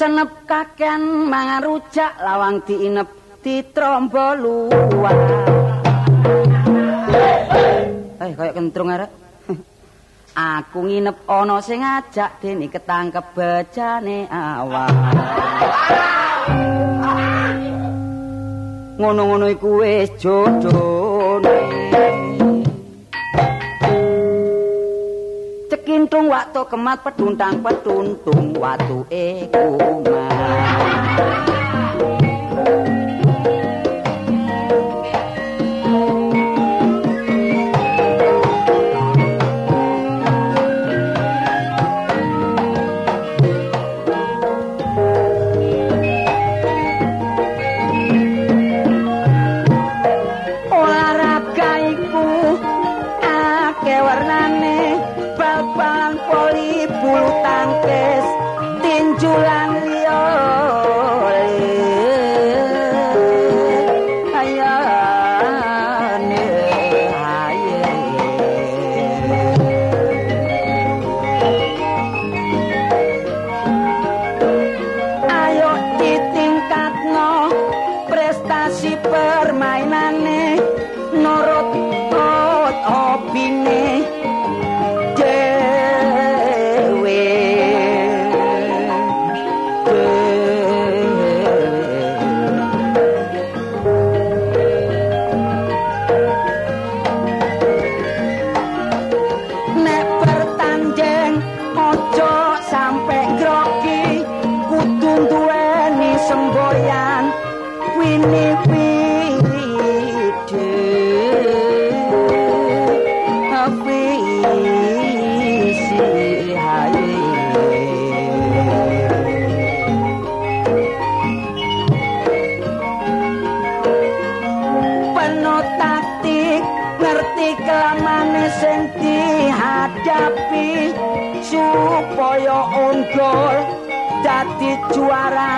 senep kaken mangarujak lawang diinep ditrombo luwar Eh kaya kentrung arek Aku nginep ana sing ngajak dene ketangkep bejane awak. Ngono-ngono iku wis jodone kintung waktu kemat peduntang peduntung watu ekuman sayur juara.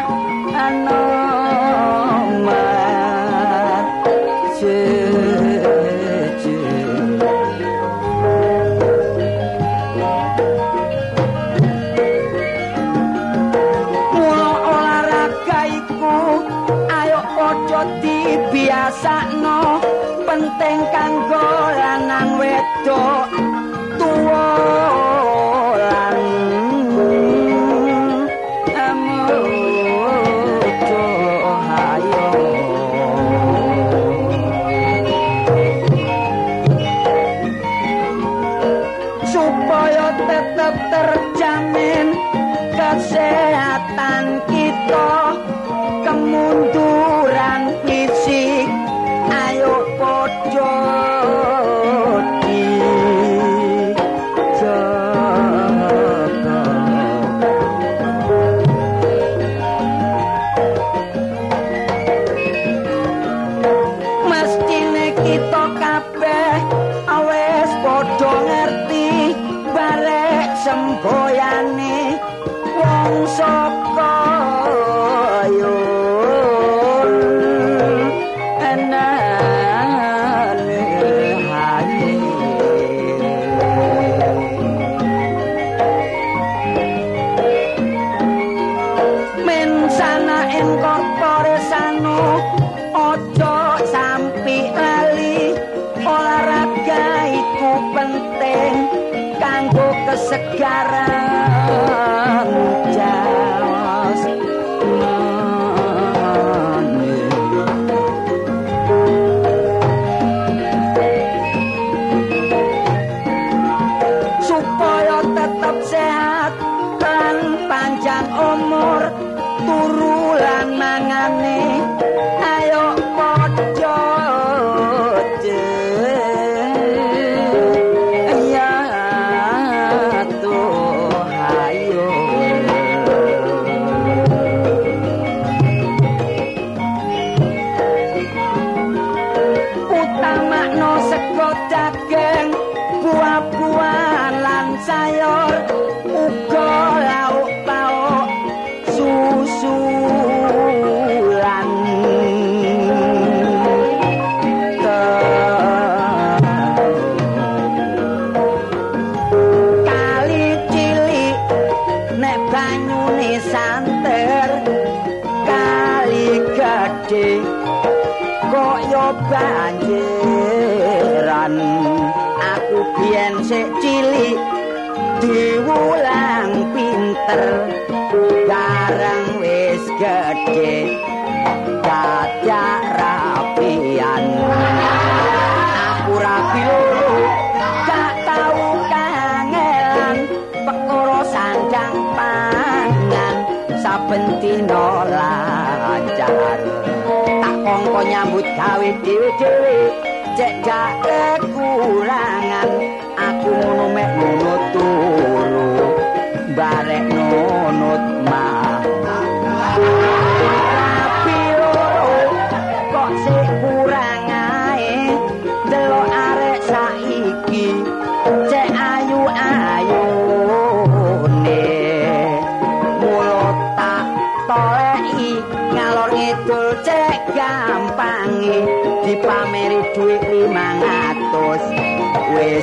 Pinter bareng wis gedhe. Dadak rapian. Aku rapi loro gak tau kangelan. Perkara sanjang pangan. Saben dina lancar. Tak kongko nyambut gawe dhewe-dhewe. Cek gak kekurangan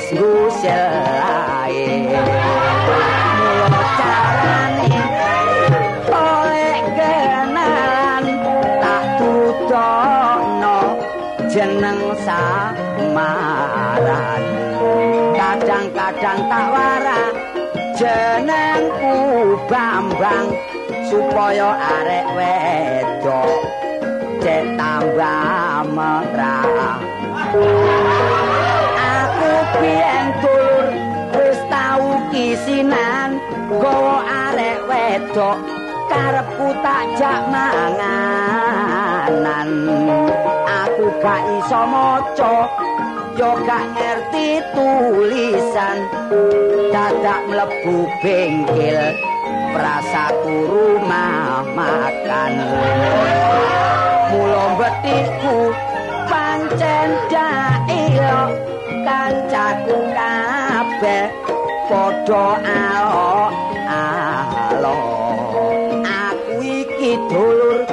wis ngusel ae mulut carane oleh kenalan tak tutono jeneng samaran. Kadang-kadang tak wara jenengku Bambang supaya arek wedok cek tambah aku biyen dulur wis tau kisinan gowo arek wedok karepku tak jak manganan. Aku gak iso maca yo gak ngerti tulisan. Dadak mlebu bengkel prasaku rumah makan. Mula betikku pancen dailo kancaku kabeh padha alok alok. Aku iki dulur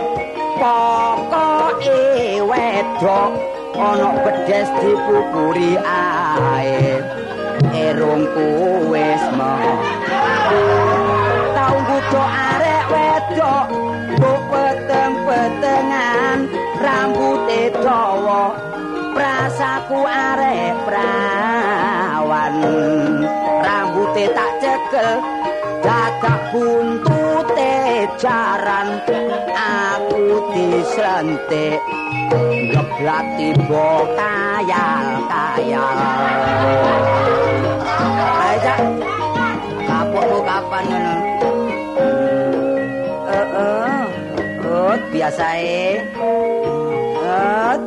pokoke wedok ana bedes dipupuri ae. Erungku wis mah. Tau nggodho arek wedok mbok peteng-petengan rambuté dawa prasaku arek prawan. Rambuté tak cekel dadak buntute jaran. Aku dislentik geblat tiba kayal-kayal aja kapokmu kapan ngono? Heeh rut biasae rut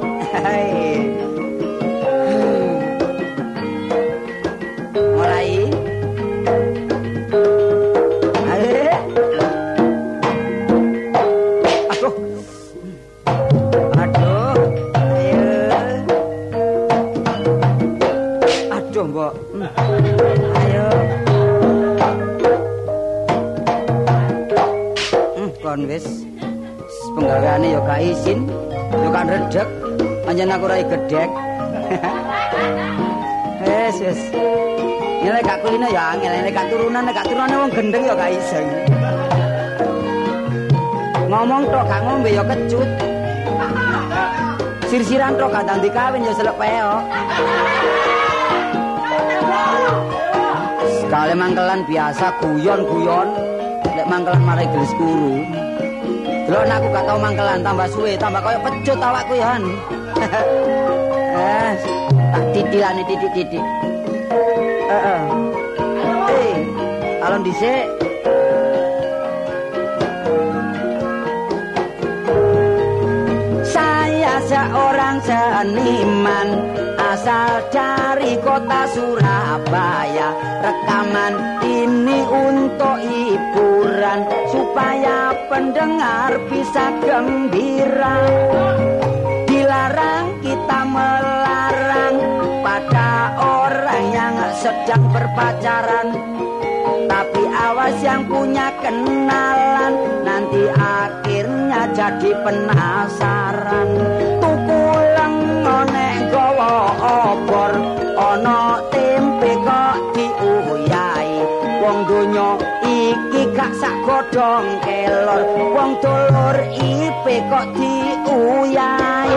Hmm, kon wis penggaweane ya gak izin, ya kan redeg, anjen aku rai gedhek. Wes wes. Nek gak kulino ya angel, nek gak turunan, nek gak turunan wong gendeng ya gak iso. Ngomong tok gak ngombe ya kecut. Sir-siran tok gak dandi kawin ya selek peok. Sekali mangkelan biasa guyon-guyon, lek mangkelan marai gelis kuru. Delok aku gak tau mangkelan tambah suwe, tambah koyo pecut awakku ya. Eh, tak titilane titik-titik. Heeh. Eh, alon dhisik. Saya seorang seniman asal dari kota Surabaya Rekaman ini untuk hiburan Supaya pendengar bisa gembira kita melarang pada orang yang sedang berpacaran. Tapi awas yang punya kenalan Nanti akhirnya jadi penasaran. Tuku lengone gawa obor Ono tempe kok diuyai. Wong donya iki gak sak godhong kelor Wong dulur ipe kok diuyai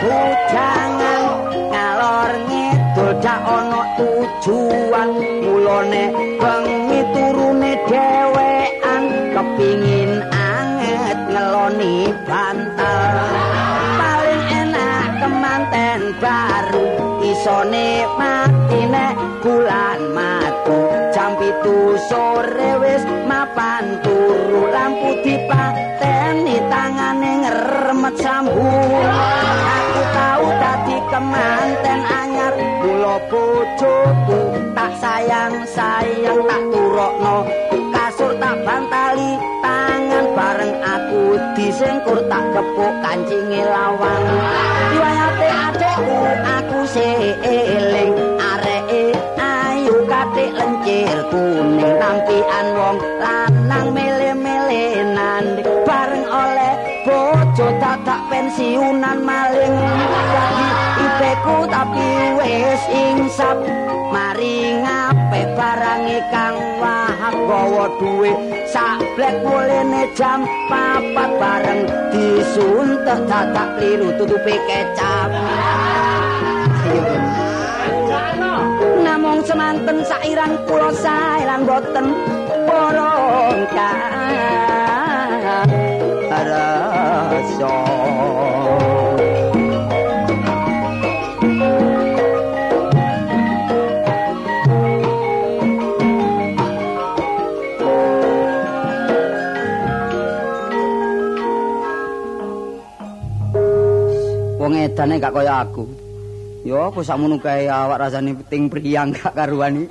bujangan Ngalor ngidul dak ono tujuan. Mulane bengi turune dhewean Kepingin anget ngeloni bantal. Paling enak kemanten baru Isone mati nek bulan pitu sore wis mapan turu Lampu dipateni tangane ngeremet sambung Aku tahu dadi kemanten anyar Mula bojoku tak sayang-sayang tak turokno. Kasur tak bantali tangan bareng aku disengkur tak kepuk kancinge lawang Riwayate adekku aku areke ayu lencir kuning tampian wong lanang mele-melenan bareng oleh bojo dadak pensiunan maling. Lagi ipeku tapi wis insap. Mari ngape barang kang wahab gawa duwe sak blek mulene jam papat bareng disuntek dadak kliru tutupi kecap semanten sairan kula sae lan boten porongka rasa Wong edane gak kaya aku. Ya apa sakmono kae awak rasane ting priyang gak karuan iki.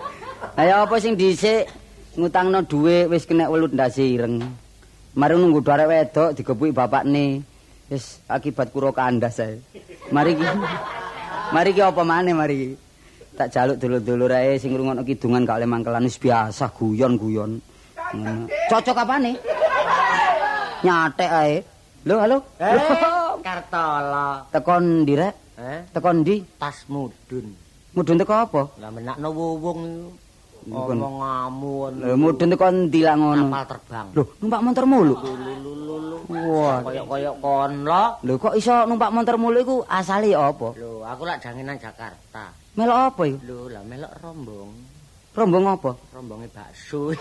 Ya apa sing dhisik ngutangno dhuwit wis kena welut ndase ireng. Mari nunggu arek wedok digepuki bapakne. Wis akibat kuro kandas ae. Mari ki. Mari ki apa maneh mari ki. Tak jaluk dulur-dulur ae sing ngrungokno kidungan gak oleh mangkelan wis biasa guyon-guyon. Cocok apane? Nyatek ae. Lho, halo. Eh, Kartala. Tekon ndi rek? Eh, Tekon ndi? tas mudun. Mudun teko apa? Lah menakno iku. Bukan. Omong ngamun. Lho mudun teko ndi lak ngono? kapal terbang. Lho, numpak montor mulu. Wah. Kaya-kaya kon lo. Lho kok iso numpak montor mulu iku asale apa? Lho, aku lak janginan Jakarta. Melok apa iku? Lho, lah melok rombong. Rombong apa? Rombonge bakso.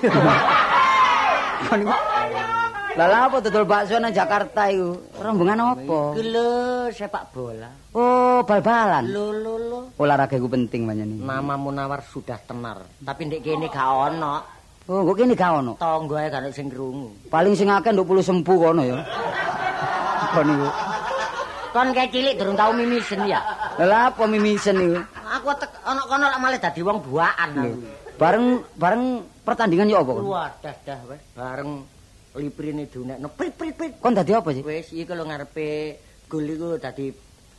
Kon iku. Lah apa dodol bakso nang Jakarta iku? Rombongan apa? Iki lho sepak bola. Oh, bal-balan. Lho, lho, lho. Olahraga iku penting panjenengan. Nama Munawar sudah tenar, tapi ndek kene gak ono. Oh, kok kene gak ono. Tangga ae gak sing krungu. Paling sing akeh nduk puluh sempu kono ya. Kon iku. Kon kayak cilik durung tau mimisen ya. Lah apa mimisen iku? Aku ono kono lak malah dadi wong buaan aku. Bareng bareng pertandingan ya apa kon? Wah, dah dah wis bareng liprine dunekno prit prit prit. Kon dadi apa sih? Wis iki lho ngarepe gol iku dadi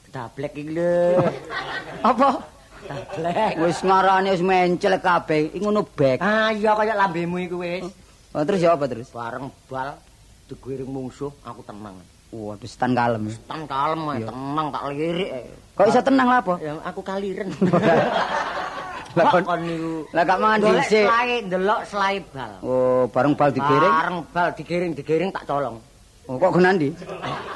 dablek iki lho. Apa? Dablek. Wis ngarane wis mencel kabeh. Iki ngono bek. Ah iya kaya lambemu iku wis. Oh, terus ya apa terus? Bareng bal digiring musuh aku tenang. Waduh, stan kalem. Tan kalem tenang tak lirik. Kok iso tenang lah apa? Ya aku kaliren. Lah kon niku. lah gak mangan Golek dhisik. selai ndelok selai bal. Oh, bareng bal digiring. Bareng bal digiring digiring tak colong. Oh, kok genandi?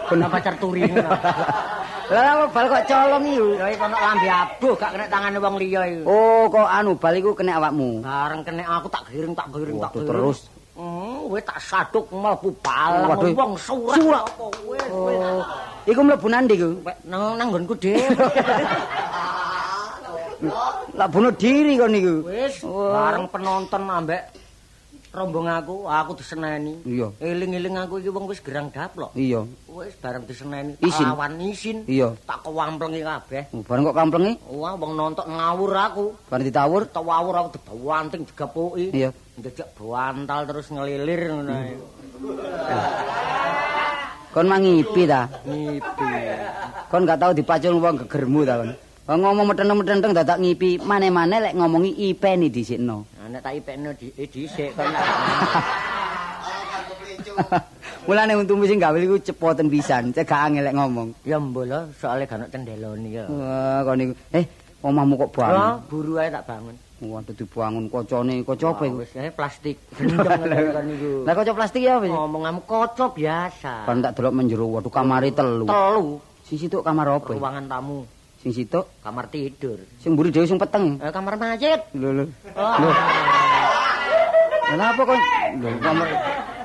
Kena pacar turi ngono. Lah bal kok colong iku? Ya kono lambe abuh gak kena tangane wong liya iku. Oh, kok anu bal iku kena awakmu. Bareng kena aku tak giring tak giring tak giring. terus? Hmm, wis tak saduk mlebu Waduh. wong. Surak. apa wis. Oh, iku mlebu nandi? Wek, Nang nang nggonku dhewe. Lah bunuh diri kon niku. Wis Oh. bareng penonton ambek rombong aku, aku diseneni. Iya. Eling-eling aku iki wong wis gerang daplok. Iya. Wis bareng diseneni Isin. tak lawan isin. Iya. Tak kewamplengi kabeh. Oh, bareng kok kamplengi? Wah, wong nonton ngawur aku. Bareng ditawur? Tawawur aku dibawanting digepuki. Iya. Ndejak bantal terus ngelilir ngono ae. Kon mangipi ta? Ngipi. Kon gak tau dipacul wong gegermu ta kon? Oh, ngomong meteng-meteng dadak ngipi mane-mane lek ngomongi ipeni dhisikno. Nah, nek tak ipekno di eh, dhisik kon nak. Mulane untumu sing gawe iku cepoten pisan, cek gak angel lek ngomong. Ya mbolo soalnya gak ono cendeloni ya. Wah, kon niku. Eh, omahmu kok Oh, bangun? buru ae tak bangun. Waduh dibangun kocone, kaca apa iku? Wis ae plastik. Lah kaca plastik ya apa? sih? Ngomonganmu kaca biasa. Kan tak delok menjero, waduh kamare telu. Telu Sing situk kamar apa? ruangan tamu, Sing situk kamar tidur. sing mburi dhewe sing peteng. Eh, kamar masjid. Lho lho. Oh. Kenapa kok lho kamar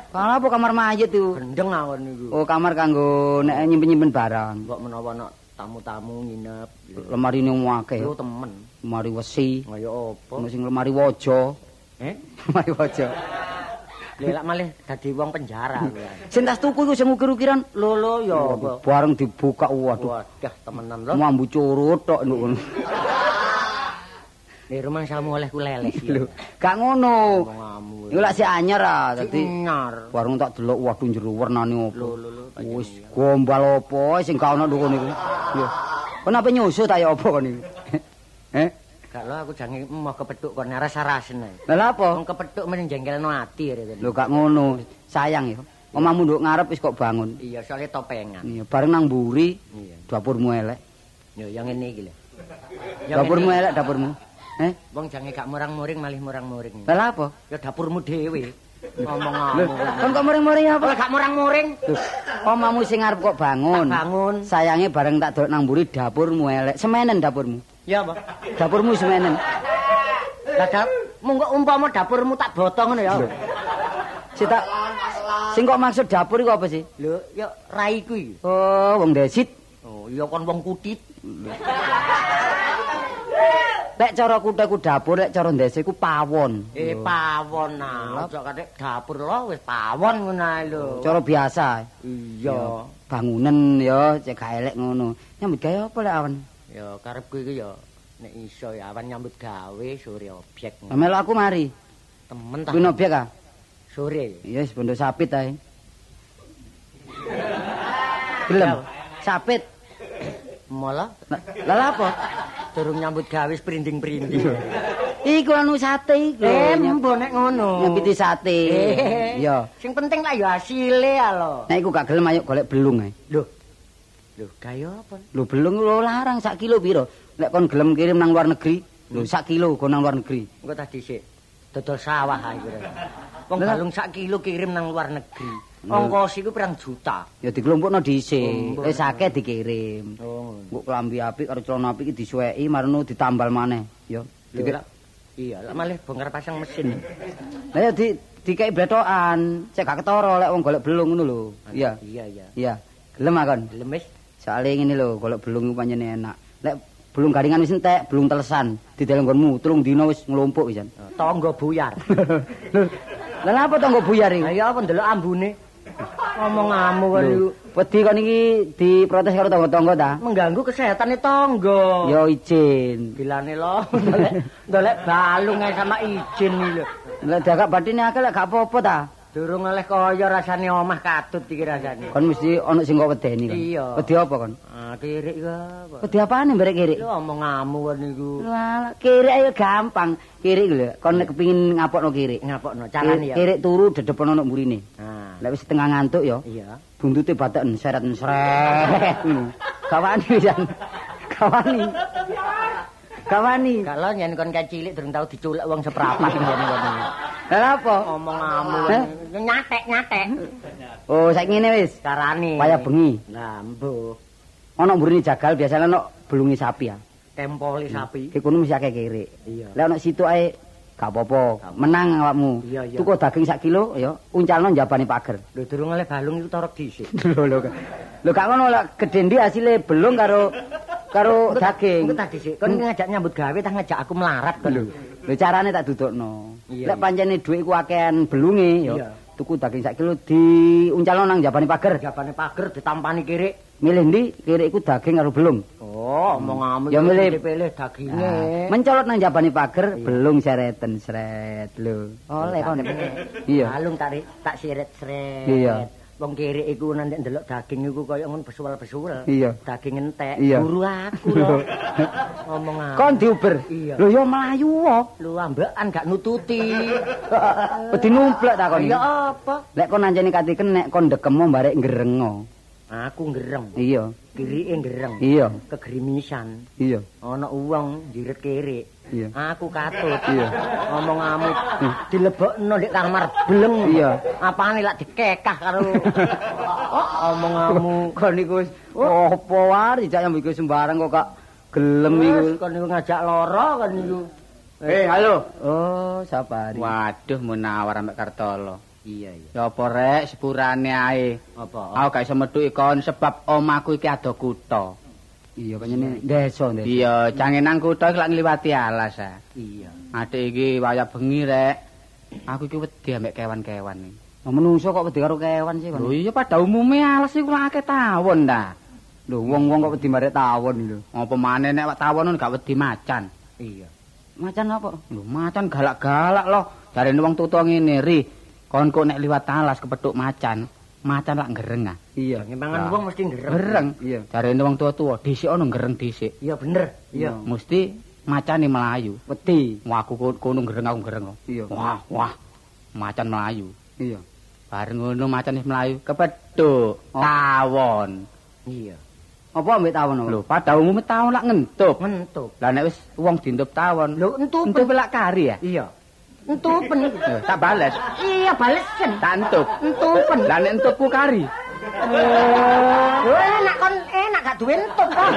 Kenapa kamar mayit itu? Gendeng awon niku. Oh, kamar kanggo nek nyimpen-nyimpen barang. Mbok menawa ana tamu-tamu nginep. Lemari ini akeh. Yo temen. Lemari wesi, Kaya apa? sing lemari waja. Eh? Lemari waja. Lelak malih dadi wong penjara kowe. Sing tas tuku iku sing ukir-ukiran Lho lho ya bareng dibuka waduh. Wadah temenan lho. Mambu curut tok ngono. Nek rumah samu oleh ku leles ya. Lho, gak ngono. Iku lak si anyar ah, dadi bareng tak delok waduh jero wernane opo. Lho lho lho. Wis gombal apa sing gak ono nduk niku. Yo. Kon apa nyusu ta ya kon niku? Eh? Gak lho aku jange mau kepethuk kon rasa-rasen ae. Lah lha apa? Wong kepethuk men jengkelno ati ya. Lho gak ngono. Sayang ya. Omahmu nduk ngarep wis kok bangun. Iya, soalnya topengan. Iya, bareng nang mburi Iya. dapurmu elek. Yo yang ngene iki lho. Dapurmu elek dapurmu. Eh? Wong jange gak murang-muring malih murang-muring. Lah lha apa? Ya dapurmu dhewe. Ngomong-ngomong. kon kok muring-muring apa? Apa gak murang-muring? Omahmu sing arep kok bangun. Bangun. Sayange bareng tak delok nang mburi dapurmu elek. Semenen dapurmu. Ya apa? Dapurmu semenen. Lah dap mung kok umpama dapurmu tak botong ngono ya. Sing tak Sing kok maksud dapur iku apa sih? Lho, ya raiku iki. Oh, wong desit. Oh, iya kon wong kutit. Lek cara kuteku dapur, lek cara ndese ku pawon. Eh pawon nah, ojo katik dapur lho wis pawon ngono ae lho. Cara biasa. Iya. Bangunan ya, cek gak elek ngono. Nyambut gawe apa lek awan? Ya karepku iki ya nek iso ya awan nyambut gawe sore objek. Lah melu aku mari. Temen ta. Kuwi obyek ah. Sore. Iya, wis bondo sapit ae. Gelem. Sapit. Malah Lah lah apa? durung nyambut gawe sprinding-prinding. Iku anu sate iku. Eh, mbok nek ngono. Nyambiti sate. Eh. Iya. Sing penting lah ya hasile ya lho. Nek iku gak gelem ayo golek belung ae. Lho. Lho, kaya apa? Lho belung lho larang sak kilo piro? Lek kon gelem kirim nang luar negeri, lho sak kilo go nang luar negeri. Engko tak dhisik. Dodol sawah ae kira. Wong balung sak kilo kirim nang luar negeri. Ongkos iku pirang juta. Ya dikelompokno dhisik. Oh, Wis akeh dikirim. Oh. Mbok klambi apik karo celana apik iki disuweki marno ditambal maneh. Ya. Dikira Iya, lah malah bongkar pasang mesin. Lah ya di dikai blethokan, cek gak ketara lek wong golek belung ngono lho. Iya. Iya, iya. Iya. Gelem akon. Gelem wis. Soale ngene lho, golek belung iku pancen enak. Lek belung garingan wis entek, belung telesan, dideleng nggonmu, telung dina wis nglumpuk pisan. Tangga buyar. Lah lha apa tanggo buyar iki? Lah ya apa ndelok ambune. Ngomong amu kan iku Wedi kon iki diprotes karo tangga-tangga ta? mengganggu kesehatane tangga. Ya izin. bilane lo ndolek balung sama izin iki lho. Lek diagak batine akeh lek gak apa-apa ta? Durung oleh kaya rasane omah katut iki rasane. Kon mesti ana sing kok wedeni kan. Iya. Wedi apa kon? Ah, kirik iku apa? Wedi apane mberek kirik? Lho omong amu kan niku. Lah, kirik ayo gampang. Kirik lho, kon nek kepengin ngapokno kirik. Ngapokno carane ya. Kirik turu dedepono nang mburine. Ah, Lek wis setengah ngantuk ya, iya. buntute bateken seret sret. Kawani pisan. Kawani. Kawani. Kalau nyen kon cilik durung tau diculek wong seprapat ngono ngono. Lah apa? Omong amu Eh? nyatek nyatek. Oh, saiki ngene wis. Carane. Kaya bengi. Lah mbuh. Ana mburine jagal biasane ana belungi sapi ya. Tempoli sapi. Ki kono mesti akeh kirik. Iya. Lek ana situ ae gak apa-apa. Menang awakmu. Iya, iya. Tuku daging sak kilo ya, uncalno njabane pager. Lho durung oleh balung iku torok dhisik. Lho lho. Lho gak ngono lek gedhe ndi asile belung karo karo daging. tak. Kon ngajak nyambut gawe tah ngajak aku melarat kon. Lho. Lho carane tak dudukno. Lek pancene dhuwit ku akehan belunge ya. Iya. Tuku daging sak kilo diuncalno nang njabane pager. Jabane pager ditampani kirik. Milih ndi kirik iku daging karo belung. Oh, omong amu Ya, milih. pilih daginge. Ah, mencolot nang jabane pager belung sereten sret lho. Oleh kon. Iya. Balung tarik tak siret sret. Iya. Wong kiri iku nanti ndelok daging iku kaya ngon besual-besual. Iya. Daging entek. Iya. Guru aku lho. Ngomong aku. Kon diuber. Iya. Lho ya melayu wae. Lu ambekan gak nututi. Wedi numplek ta kon. Ya apa? Lek kon anjene kati kenek kon ndekemo barek ngrengo. Aku ngereng. Iya. Kirike ngereng. Iya. Kegrimisan. Iya. Ana uwong jiret kiri. Iya. Aku katut. Iya. Ngomong ngamuk. Dilebokno ndek kamar bleng. Iya. Apane lak dikekah karo omong ngamuk. Kon niku wis apa wae dijak nyambut iku sembarang kok gak gelem iku. Kon niku ngajak lara kan niku. Eh, halo. Oh, sabari. Waduh, munawar ambek Kartolo. Iya iya. Ya apa rek sepurane ae. Apa? Aku gak iso metu ikon sebab omahku iki ado kutha. Iya kanyene desa desa. Iya, jange nang kutha iki lak ngliwati alas ah. Iya. Adik iki waya bengi rek. Aku iki wedi ambek kewan-kewan iki. Lah menungso kok wedi karo kewan sih Lho kon. iya pada umume alas iku lak akeh tawon ta. Lho wong-wong kok wedi marek tawon lho. Apa maneh nek tawon gak wedi macan. Iya. Macan apa? Lho macan galak-galak loh. Jarene wong tuwa ngene, ri. Kon kok nek liwat alas kepethuk macan, macan lak gereng ah. Iya. Ngemangan Lah. wong mesti ngereng. Gereng. Iya. Jarene wong tua-tua dhisik ana gereng dhisik. Iya bener. Iya. Mesti macane melayu. Wedi. Wah aku ko- kono gereng aku gereng. Iya. Wah, wah. Macan melayu. Iya. Bareng ngono macan melayu kepethuk Oh. tawon. Iya. Apa ambek tawon? Lho, pada umume tawon lak ngentup. Ngentup. Lah nek wis wong dintup tawon, Lho entupen. entup lak kari ya. Iya. Entupen. Lho, tak bales. iya balesen. Tak entup. Entupen. Lah nek entupku kari. Lho enak kon enak gak duwe entup kon.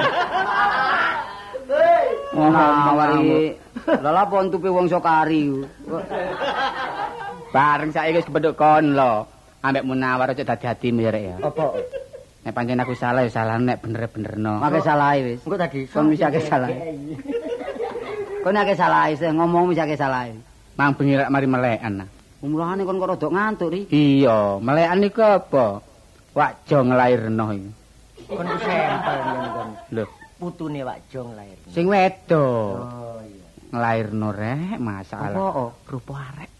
Oh, mawari. Lah apa entupe wong sokari? Bareng saiki wis kepethuk kon lho. Ambek munawar aja dadi hatimu ya ya. Apa? Nek pancen aku salah ya salah nek bener-benerno. Make salah wis. Engko tadi Kon wis salah. Kon akeh salah wis ngomong wis akeh salah. Mang bengi rek mari melekan. Umurane kon kok rada ngantuk ri. Iya, melekan niku apa? Wakjo nglairno iki. Kon ku sampel yen kon. Lho, Putune Wak Jong lahir. sing wedok Oh iya. nglairno rek masalah. Apa? Rupa arek.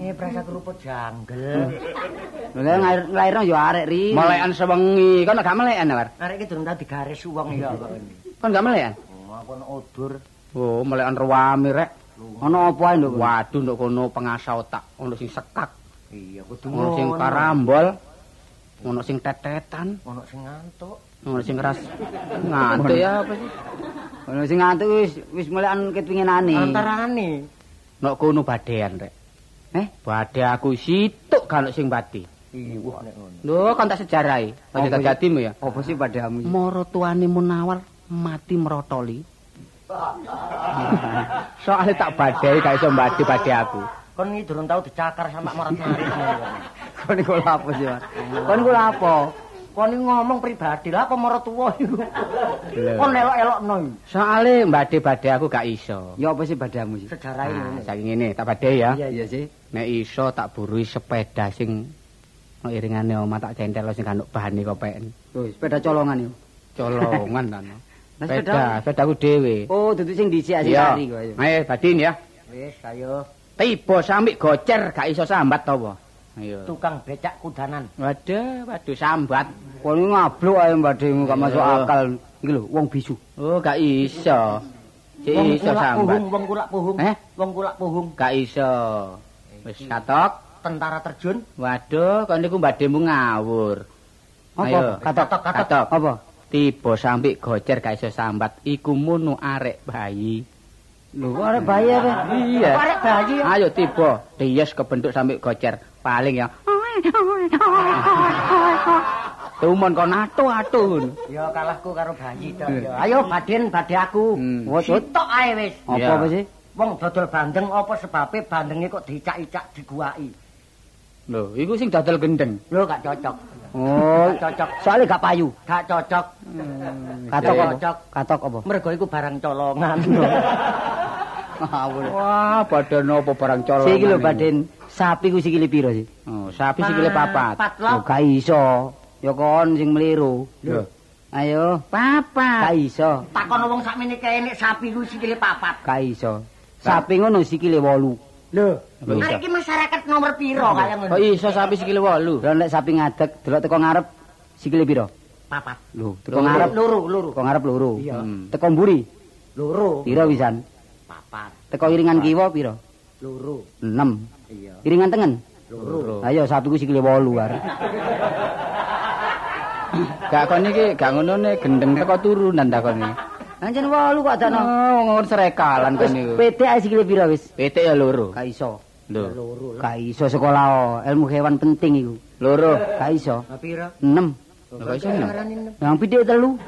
Eh prasa kerupuk janggel. Lho ngair nglairno ya arek ri. Melekan sewengi, kon gak melekan War? Arek iki durung tau digaris wong ya kok. Kon gak melekan? Oh, aku ono odur. Oh, melekan ruwami rek. Ono apa ae nduk? Waduh nduk kono pengasah otak, ono sing sekak, Iya, kudu ono sing karambol, ono sing tetetan, Ono sing ngantuk. ono sing keras. Ngantuk ya apa sih? Ono sing ngantuk wis wis melekan ketwingenane. Antarane. Nok kono badean rek. Eh, Bade aku situk kalau sing bati. Iya, nek ngono. Lho, kan tak sejarai. Aja Apa tak sih? jadimu ya. apa sih padamu? iki? Moro tuane Munawar mati merotoli. Soalnya tak badai gak iso mbadi bade aku. Kon iki durung tau dicakar sama morat-marit. Kon iku lha apa sih, Mas? Kon iku lha apa? Kon iki ngomong pribadi lah apa marang tuwa iku. Lho. Kon elok-elokno iki. Soalnya mbadi bade aku gak iso. Ya apa sih padamu sih? Sejarah Nah, ini. saking ngene tak badai ya. Iya, Iya sih. Nek iso tak burui sepeda sing no iringane oma tak centel sing kanuk bahane kopen. Tuh, sepeda colongan yo. Colongan ta. Sepeda, sepedaku dhewe. Oh, dudu sing dhisik asik Iya. kari kok ayo. Ayo badin ya. Wis, ayo Tiba sampe gocer gak iso sambat to apa? Ayo. tukang becak kudanan. Waduh, waduh sambat. Iki ngablok ae mbademu gak masuk akal. Iki lho, wong bisu. Oh, gak iso. Wong iso sambat. wong kulak puhung. Eh? Wong kulak puhung. Gak iso. Wis katok. Tentara terjun. Waduh, kon niku mbademu ngawur. Apa? Katok, Katok, katok. Katok. Apa? Tiba sampe gocer gak iso sambat. Iku munu arek bayi. Lho, arek bayi apa? Iya. Arek bayi? Ayo tiba, dies kebentuk sampe gocer. Paling ya. Tumon kon atu-atu. Ya kalahku karo bayi tok ya. Ayo badin badhe aku. Hmm. Wot. Sitok ae wis. Apa sih? Wong dodol bandeng apa sebabe bandenge kok dicak-icak diguwaki. Lho, iku sing dodol gendeng. Lho gak cocok. Oh, cocok. soalnya gak payu. Gak cocok. Katok apa? Cocok. Katok apa? Mergo iku barang colongan. Ngawur. Wah, padha nopo barang colongan. Siki lho. Baden, sapi ku sikile piro sih? Oh, sapi sikile papat. Papat Lho gak iso. Ya kon sing meliru. Lho, Ayo, papat. gak iso. Takon wong sakmene kae nek sapi ku sikile papat. Gak iso. Sapi ngono sikile 8. Lho, arek iki masyarakat nomor piro kaya ngono? Kok iso sapi sikile 8? Lah nek sapi ngadeg delok teko ngarep sikile piro? Papat. Lho, teko ngarep Loro, loro. teko ngarep loro. Iya. Hmm. Teko mburi Loro. piro wisan? Papat. Teko iringan kiwa piro? Loro. 6. Iya. Iringan tengen? Loro. Ayo sapiku sikile 8 arek. Gak kon iki gak ngono ne gendeng teko kon iki. Anjen 8 kok adakno. Oh, ngono serekalan Wis niku. PT ae sikile piro wis? PT ya loro. Gak iso. Lho, Loro. Gak iso sekolah oh. ilmu hewan penting iku. loro. Gak iso. Piro? 6. Kok iso. Yang pitik telu.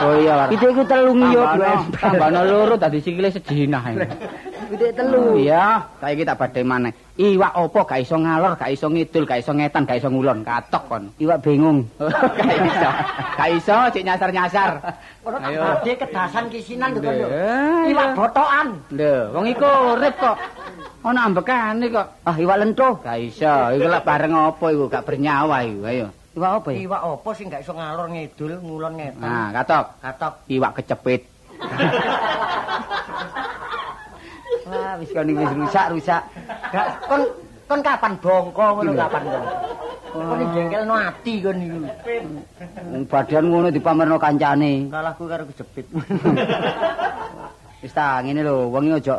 Oh iya. Pitik iku telu ngiyo Tambahno, tambahno loro dadi sikile sejinah. Pitik telu. Iya, saiki tak badhe maneh. Iwak opo gak iso ngalor, gak iso ngidul, gak iso ngetan, gak iso ngulon, katok kon. Iwak bingung. gak iso. Gak iso cek nyasar-nyasar. Tak Ayo. badhe kedasan kisinan. Eh, Iwak botokan. Lho, wong iku urip kok. Ana ambekane kok. Ah, iwak lentuh. Gak iso, iku lak bareng apa iku, gak bernyawa iku. Ayo. Iwak apa ya? Iwak apa sing gak iso ngalor ngidul, ngulon ngetan. Nah, katok. Katok. Iwak kecepit. Wah, wis iki wis rusak-rusak. Gak kon kon kapan bongko ngono kapan kon. Kon iki jengkelno ati kon niku. Wong badan ngono dipamerno kancane. Kalahku karo kejepit. Wis ta, ngene lho, wong iki aja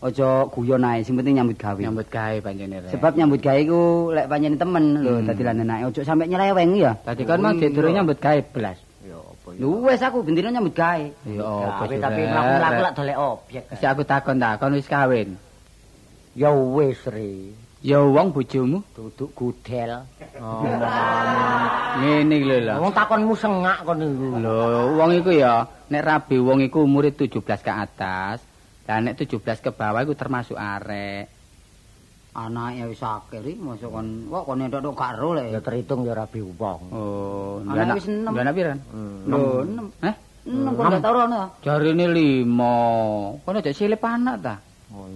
aja guyon ae, sing penting nyambut gawe. Nyambut gawe panjenengan. Sebab nyambut gawe iku lek pancen temen lho, Hmm. dadi lan enake aja sampe nyeleweng ya. Tadi kan mang durung nyambut gawe blas. Ya apa ya. Lho wis aku bendino nyambut gawe. Ya apa tapi mlaku-mlaku lak dolek objek. Si aku takon ta, kon wis kawin. Ya wis re. Ya wong bojomu. Duduk gudel. Ngene lho lho. Wong takonmu sengak kon niku. Lho, wong iku ya nek rabi wong iku umure 17 ke atas. Lah nek 17 ke bawah iku termasuk arek. Anake wis akeh mosok kon kok kon entuk gak ro Ya lek. terhitung ya rabi wong. Oh, Anak wis enem. Anak piran? Lho, 6. Eh? 6 kok gak tau rono. Jarine 5. Kono aja silip anak ta? Oh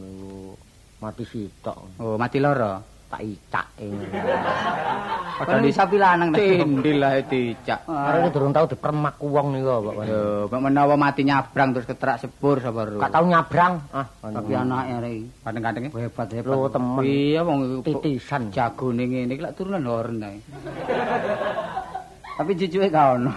mati sitok. Oh, mati loro. Tak icak ing. Padahal di sapi lanang ta. Tindil lah dicak. Arek durung tau dipermak wong niku kok. Yo, mek menawa mati nyabrang terus keterak sepur sapa ru. Gak tau nyabrang. Ah, Tapi anake ri kadang-kadang hebat hebat. Lho temen. Iya wong iku Titisan. jagone ngene iki lak turunan horen ta. Tapi cucuke gak ono.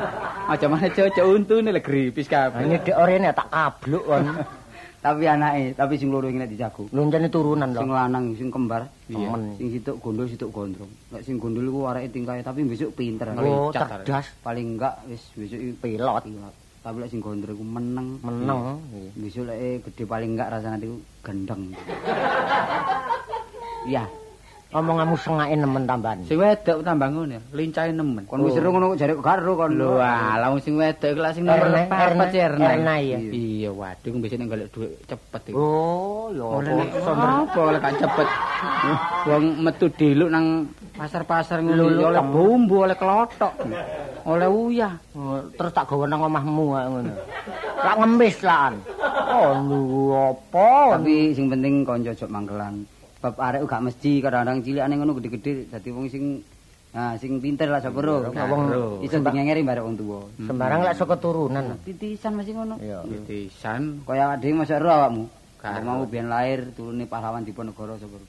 Aja mana cocok untune lek gripis kabeh. Dek orene tak kabluk kon. tapi anake, tapi sing loro iki nek dijago. Loncene turunan Sing lho. lanang sing kembar, Temen. sing situk gondol situk gondrong. Nek sing gondol iku areke tingkahe tapi besok pinter. Oh, cerdas, Paling enggak wis besok pilot. Tapi lek sing gondrong iku meneng. meneng. Besok lek eh, gede paling enggak rasane iku gendeng. Iya, Omonganmu sengake nemen tambahan. Sing wedok tambah ngono, lincahe nemen. kon wis ngono kok jare kok garo kon. Lho, alah sing wedok iku lak sing nomor 4 Erne, Cerna. Erna, iya. Iya, waduh besok nek golek dhuwit cepet iku. Oh, ya apa? apa oleh gak cepet. Wong metu diluk nang pasar-pasar ngono Lho, lho, oleh bumbu, oleh kelotok. Oleh uyah. Oh, Terus tak gawe nang omahmu ngono. Lak ngemis lan. Oh, lu apa? Tapi sing penting kanca ojo mangkelan. Bab arek gak mesti kadang-kadang cilikane ngono gede-gede dadi wong sing Nah, sing pinter lah sapa ro. Wong iso ngengeri barek wong tuwa. sembarang lek saka turunan. Titisan masih ngono. Iya. Titisan. Kaya awak dhewe masa ro awakmu. Karo mau biyen lahir turune pahlawan Diponegoro sapa ro.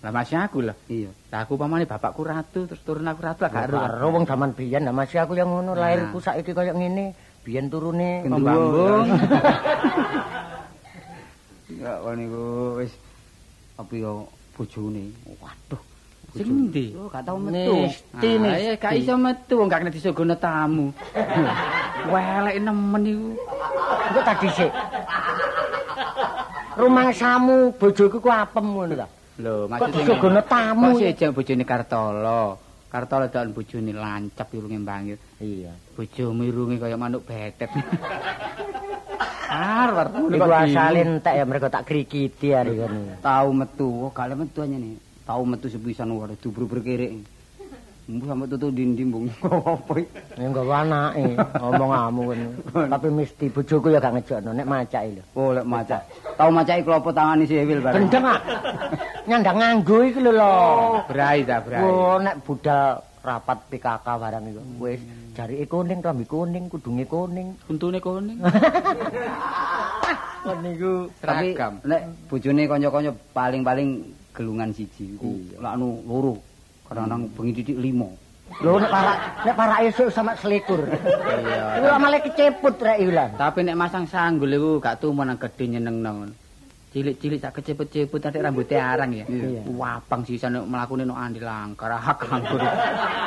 Lah masih aku lah. Iya. Lah aku pamane bapakku ratu terus turun aku ratu lah gak ero. Karo wong zaman biyen lah masih aku yang ngono lahirku saiki kaya ngene. Biyen turune Pembambung. Ya kon niku wis apa yo bojone. Waduh. Sing endi? Yo gak tau metu. Mesti mesti. ya gak iso metu gak kena disuguhno tamu. Welek nemen iku. Engko tak dhisik. Rumangsamu bojoku ku apem ngono ta. Lho, maksudnya disuguhno tamu? Kok sejak bojone Kartolo. Kartolo dalem bojone lancap irunge bangir. Iya. Bojomu irunge kaya manuk betet. Ar, war. Iku asale entek ya mereka tak krikiti hari kono. Tau metu, oh gak metu nih. Tau metu sepisan wae dubur berkerek. Mbu sampe tutu dinding bung. Apa iki? Ya nggawa anake omonganmu kono. Tapi mesti bojoku ya gak ngejokno nek macake lho. Oh lek maca. Tau macake klopo tangane si Ewil bareng. Gendeng ah. Nyandang nganggo iki lho lho. Brai ta, brai. Oh nek budal rapat PKK barang iku. Wis jarike kuning, rambi kuning, kudunge kuning. Untune kuning. Kon niku Tapi seragam. nek bojone kanca-kanca paling-paling gelungan siji. Iku Iya. lak anu loro. Kadang-kadang bengi titik limo. Lho nek para nek para esuk sama selikur. Iya. Iku malah keceput rek lah. Tapi nek masang sanggul iku gak tumen nang gedhe nyenengno ngono. Cilik-cilik sak kecepet-cepet nanti rambutnya arang ya. Wapang nek mlakune nek andi langkar hak anggur.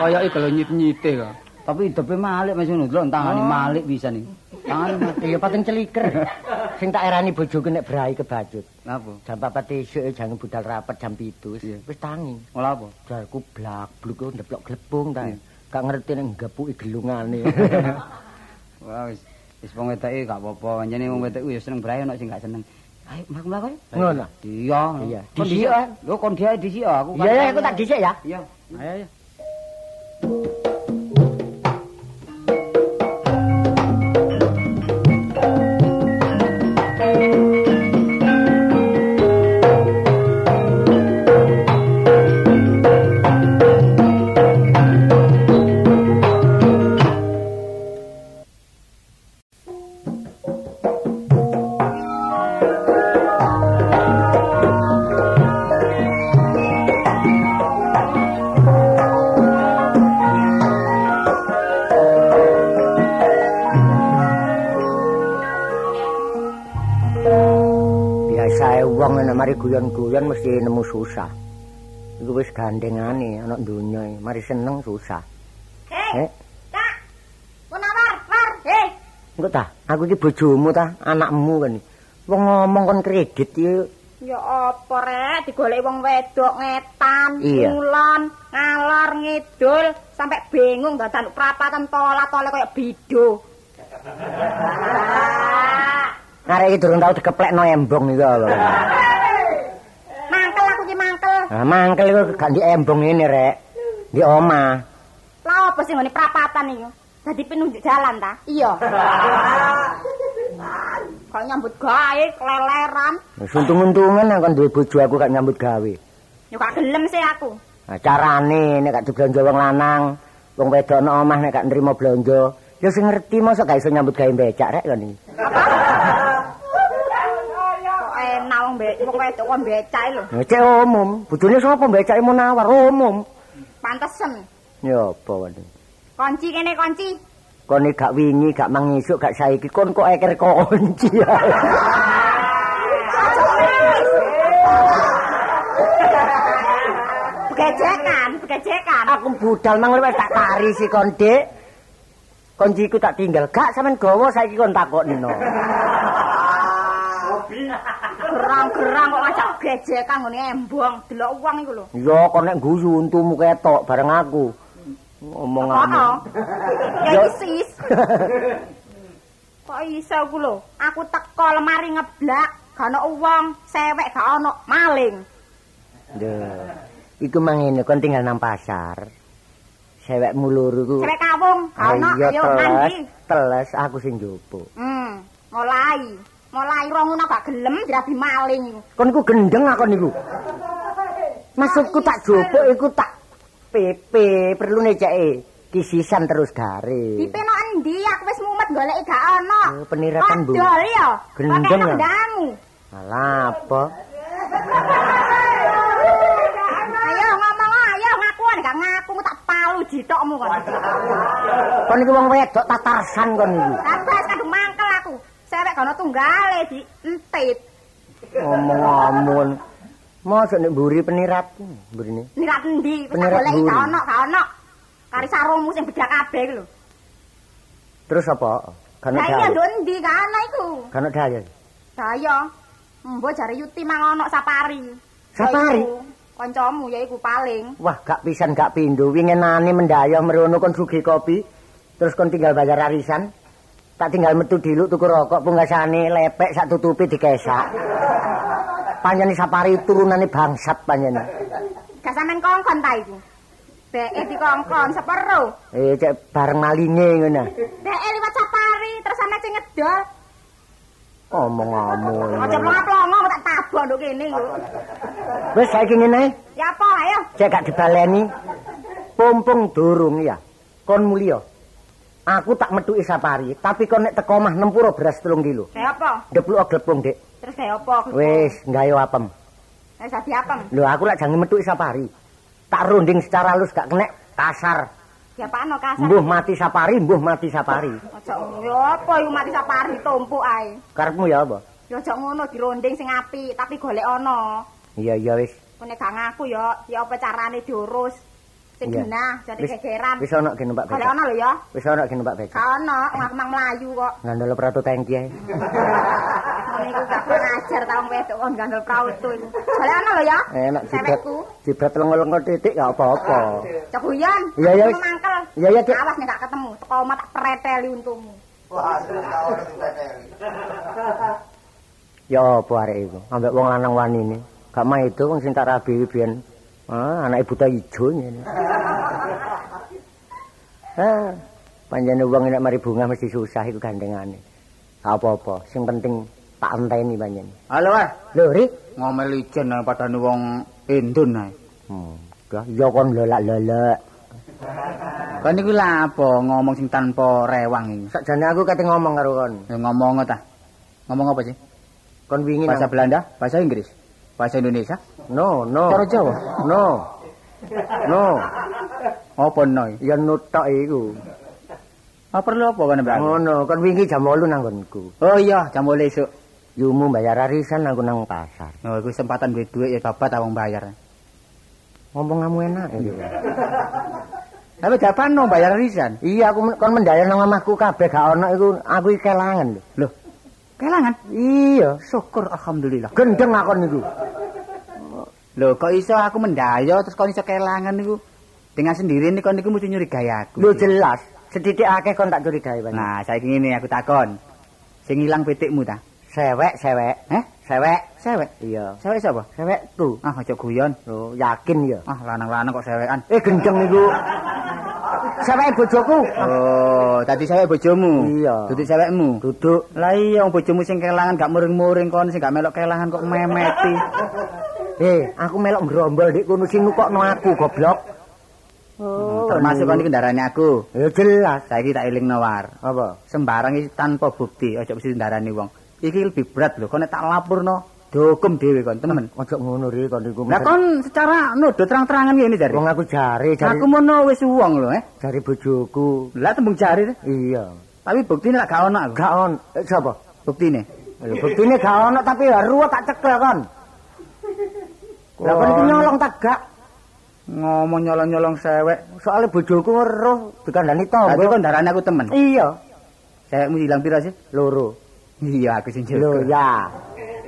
Kayak iki lho nyit-nyite kok. Tapi hidupe malik Mas ngono. Delok tangane malik bisa nih. Tangane malik. Iya pating celiker. Sing tak erani bojoku nek brai kebacut. Napa? Jam 4 esuk jangan budal rapat jam 7 wis tangi. Ola apa? Jarku blak bluk ndeplok glebung ta. Gak ngerti nek nggapuki gelungane. Wah wis wis wong wedake gak apa-apa. Pancene wong wedake ya seneng brae ono sing gak seneng. Ayo mlaku-mlaku ayo. Ngono. Iya. Iya. Dhisik, dhisik. ah. Lho kon dia dhisik ah, aku. Iya ya aku tak dhisik ya. Iya. Ayo ayo. Wis gandengane ana donya iki. Mari seneng susah. Hei, Eh, Kak. Munawar, war, hei. engko ta, aku iki bojomu ta, anakmu kan. Wong ngomong kon kredit iki Ya apa rek digoleki wong wedok ngetan, ngulon, ngalor ngidul sampai bingung dadan prapatan tola-tole koyo bido. arek iki durung tau dikeplekno embong iki lho. Mangkel aku ki mangkel. Nah, mangkel iku gak di embong ini, Rek. Di omah. Lah apa sih ngene prapatan iku? Dadi penunjuk jalan ta? Iya. Kok nyambut gawe keleleran. Untung-untungan aku duwe bojo aku gak nyambut gawe. Ya gak gelem sih aku. Nah, carane nek gak diblonjo wong lanang, wong wedok nang omah nek gak nrimo blonjo, ya sing ngerti mosok gak iso nyambut gawe becak rek kon iki. Wong wedok kok becak lho. Cek umum, bojone sapa becake munawar umum. Pantesen. Ya apa wae. Kunci kene kunci. Kon iki gak wingi, gak mangisuk, gak saiki kon kok eker kunci. Begejekan, begejekan. aku budal mang wis tak tari si kon, Dik. Kunciku tak tinggal. Gak sampean gawa saiki kon takokne Gerang-gerang kok ngajak gejekan ngene embong, delok uang iku lho. Ya kon nek guyu untumu ketok bareng aku. Ngomong Kok anu. Ya sis. Kok iso ku lho? Aku teko lemari ngeblak, gak ono uang, sewek gak ono, maling. Duh. Iku mang ngene kon tinggal nang pasar. Sewekmu loro iku. Sewek kawung, gak ono, Ayo mandi. teles aku sing jopo. Hmm, mulai. Mulai ronguna gak gelem dirabi maling iku. Kon iku gendeng aku niku. Maksudku tak jopo iku tak PP perlu neceke kisisan terus gare. Dipeno endi aku wis mumet goleki gak ono. Oh, peniratan, Bu. Dol ya. Gendeng, nendamu. Alah apa? Ayo ngomong ayo ngakuan gak ngaku tak palu jitokmu kon. Kon iki wong wedok tatarsan kon iki. Kadung mangkel aku. Sewek gak ono tunggale di entit. Ngomong-ngomong. Mosok nek mburi penirat, mburine. Nirat endi? Penirat buri. gak ono, gak ono. Kari sarungmu sing bedak kabeh iku lho. Terus apa? Kan Lah iya daya. nduk endi ono iku. Kan daya. Daya. Mbok jare Yuti mang ono sapari. Sapari? Kancamu yaiku paling. Wah, gak pisan gak pindho. Wingenane mendayoh merono kon sugih kopi. Terus kon tinggal bayar arisan. Tak tinggal metu diluk tuku rokok punggasane lepek sak tutupi dikesak. Panjane sapari turunane bangsat panjane. Gak sampean kongkon ta iku. Beke dikongkon sepero. Eh cek bareng malinge ngono. Beke liwat sapari terus sampe sing ngedol. Omong-omong. Aja plongo tak tabok nduk kene iku. Wis saiki ngene. Ya apa ayo. Cek gak dibaleni. Pompong durung ya. Kon mulya. Aku tak metuki sapari, tapi kok nek teko omah nempuro beras 3 kilo. Kayak apa? Depluk glepung, Dik. Terus kayak apa? Wis, gayo apem. Wis dadi apem. Lho, aku lak jange metuki sapari. Tak runding secara halus gak kenek kasar. Diapakno kasar? Mbuh mati sapari, mbuh mati sapari. Aja yo apa iku mati sapari tumpuk ae. Karepmu ya apa? Yo aja ngono dironding sing apik, tapi golek ana. Iya, iya wis. Kene gak ngaku yo, ya apa carane diurus. Sing Iya. genah, jadi gegeran. Wis ana gene Pak Becak. ana lho ya. Wis ana gene Pak Becak. Gak ana, mang mlayu kok. Ngandel prato tangki ae. Ngene iku gak kurang ajar ta wong wedok kon gandel prautu iku. Golek ana lho ya. Enak jibrat. Cewekku. Jibrat lengo-lengo titik gak apa-apa. Cebuyan. Iya, iya, wis. Mangkel. Iya, iya, Dik. Awas nek gak ketemu, teko omah tak preteli untumu. Ya apa arek iku? Ambek wong lanang wanine. Gak mah itu wong sing tak rabi biyen. Ah, anak ibu ta ijo ngene. Ah, panjane wong nek mari bunga mesti susah iku gandengane. Gak apa-apa, sing penting tak enteni panjen. Halo, Wah. Lho, Rik. Ngomel ijen ae padane wong Indun ae. Hmm, ya ya kon lelak-lelak. Kan iku lha apa ngomong sing tanpa rewang iki? Sakjane aku kate ngomong karo kon. Ya ngomong ta. Ngomong apa sih? Kon wingi Bahasa Belanda, bahasa Inggris, bahasa Indonesia, No, no. cara Jawa. No. No. Apa no? Ya nutok iku. Apa perlu apa kan Mbak? Ngono, kon wingi jam 8 nang nggonku. Oh iya, jam boleh esuk. Yumu bayar arisan aku nang pasar. Oh, iku kesempatan duit duit ya bapak tawang bayar. Ngomong kamu enak iki. Tapi dapan no bayar risan. Iya, aku kon mendayar nang omahku kabeh gak ono iku aku kelangan lho. Loh, kelangan. Iya, Syukur alhamdulillah. gendeng akon niku. Loh, kok iso aku mendayo terus kok iso kelangan niku? Dengan sendiri nih kok niku mesti nyurigai aku. Lho jelas, sedidik akeh kon tak curigai banyak. Nah, saiki ngene aku takon. Sing ilang pitikmu ta? Sewek, sewek. Eh? Sewek. Sewek. Iya. Sewek sapa? Sewek tuh. Ah, aja guyon. Lho, yakin ya. Ah, lanang-lanang kok sewekan. Eh gendeng niku. Sewek bojoku. Oh, tadi sewek bojomu. Iya. Duduk sewekmu. Duduk. Lah iya bojomu sing kelangan gak muring-muring kon sing gak melok kelangan kok memeti. Eh, aku melok ngrombol dik kono sing nukokno aku goblok. Oh, Termasuk kon iki kendaraane aku. Ya jelas. Saiki tak elingno war. Apa? Sembarang iki tanpa bukti, aja mesti ndarani wong. Iki lebih berat lho, kon nek tak lapurno dihukum dhewe kon, temen. Ojo ngono ri kon iku. Lah kon secara nuduh terang-terangan ngene jare. wong aku jare jare Aku mono wis wong lho, eh. jare bojoku. Lah tembung jari teh. Iya. Tapi buktine lak gak ono aku. Gak on. Eh, sapa? Buktine. Lho buktine gak ono tapi ruwet tak cekel kon. Lah kon iki nyolong tak gak. Ngomong nyolong-nyolong sewek. Soale bojoku weruh dikandani Tapi tonggo. kon darane aku temen. Iya. Sewekmu hilang pira sih? Loro. Iya, aku sing Lho ya.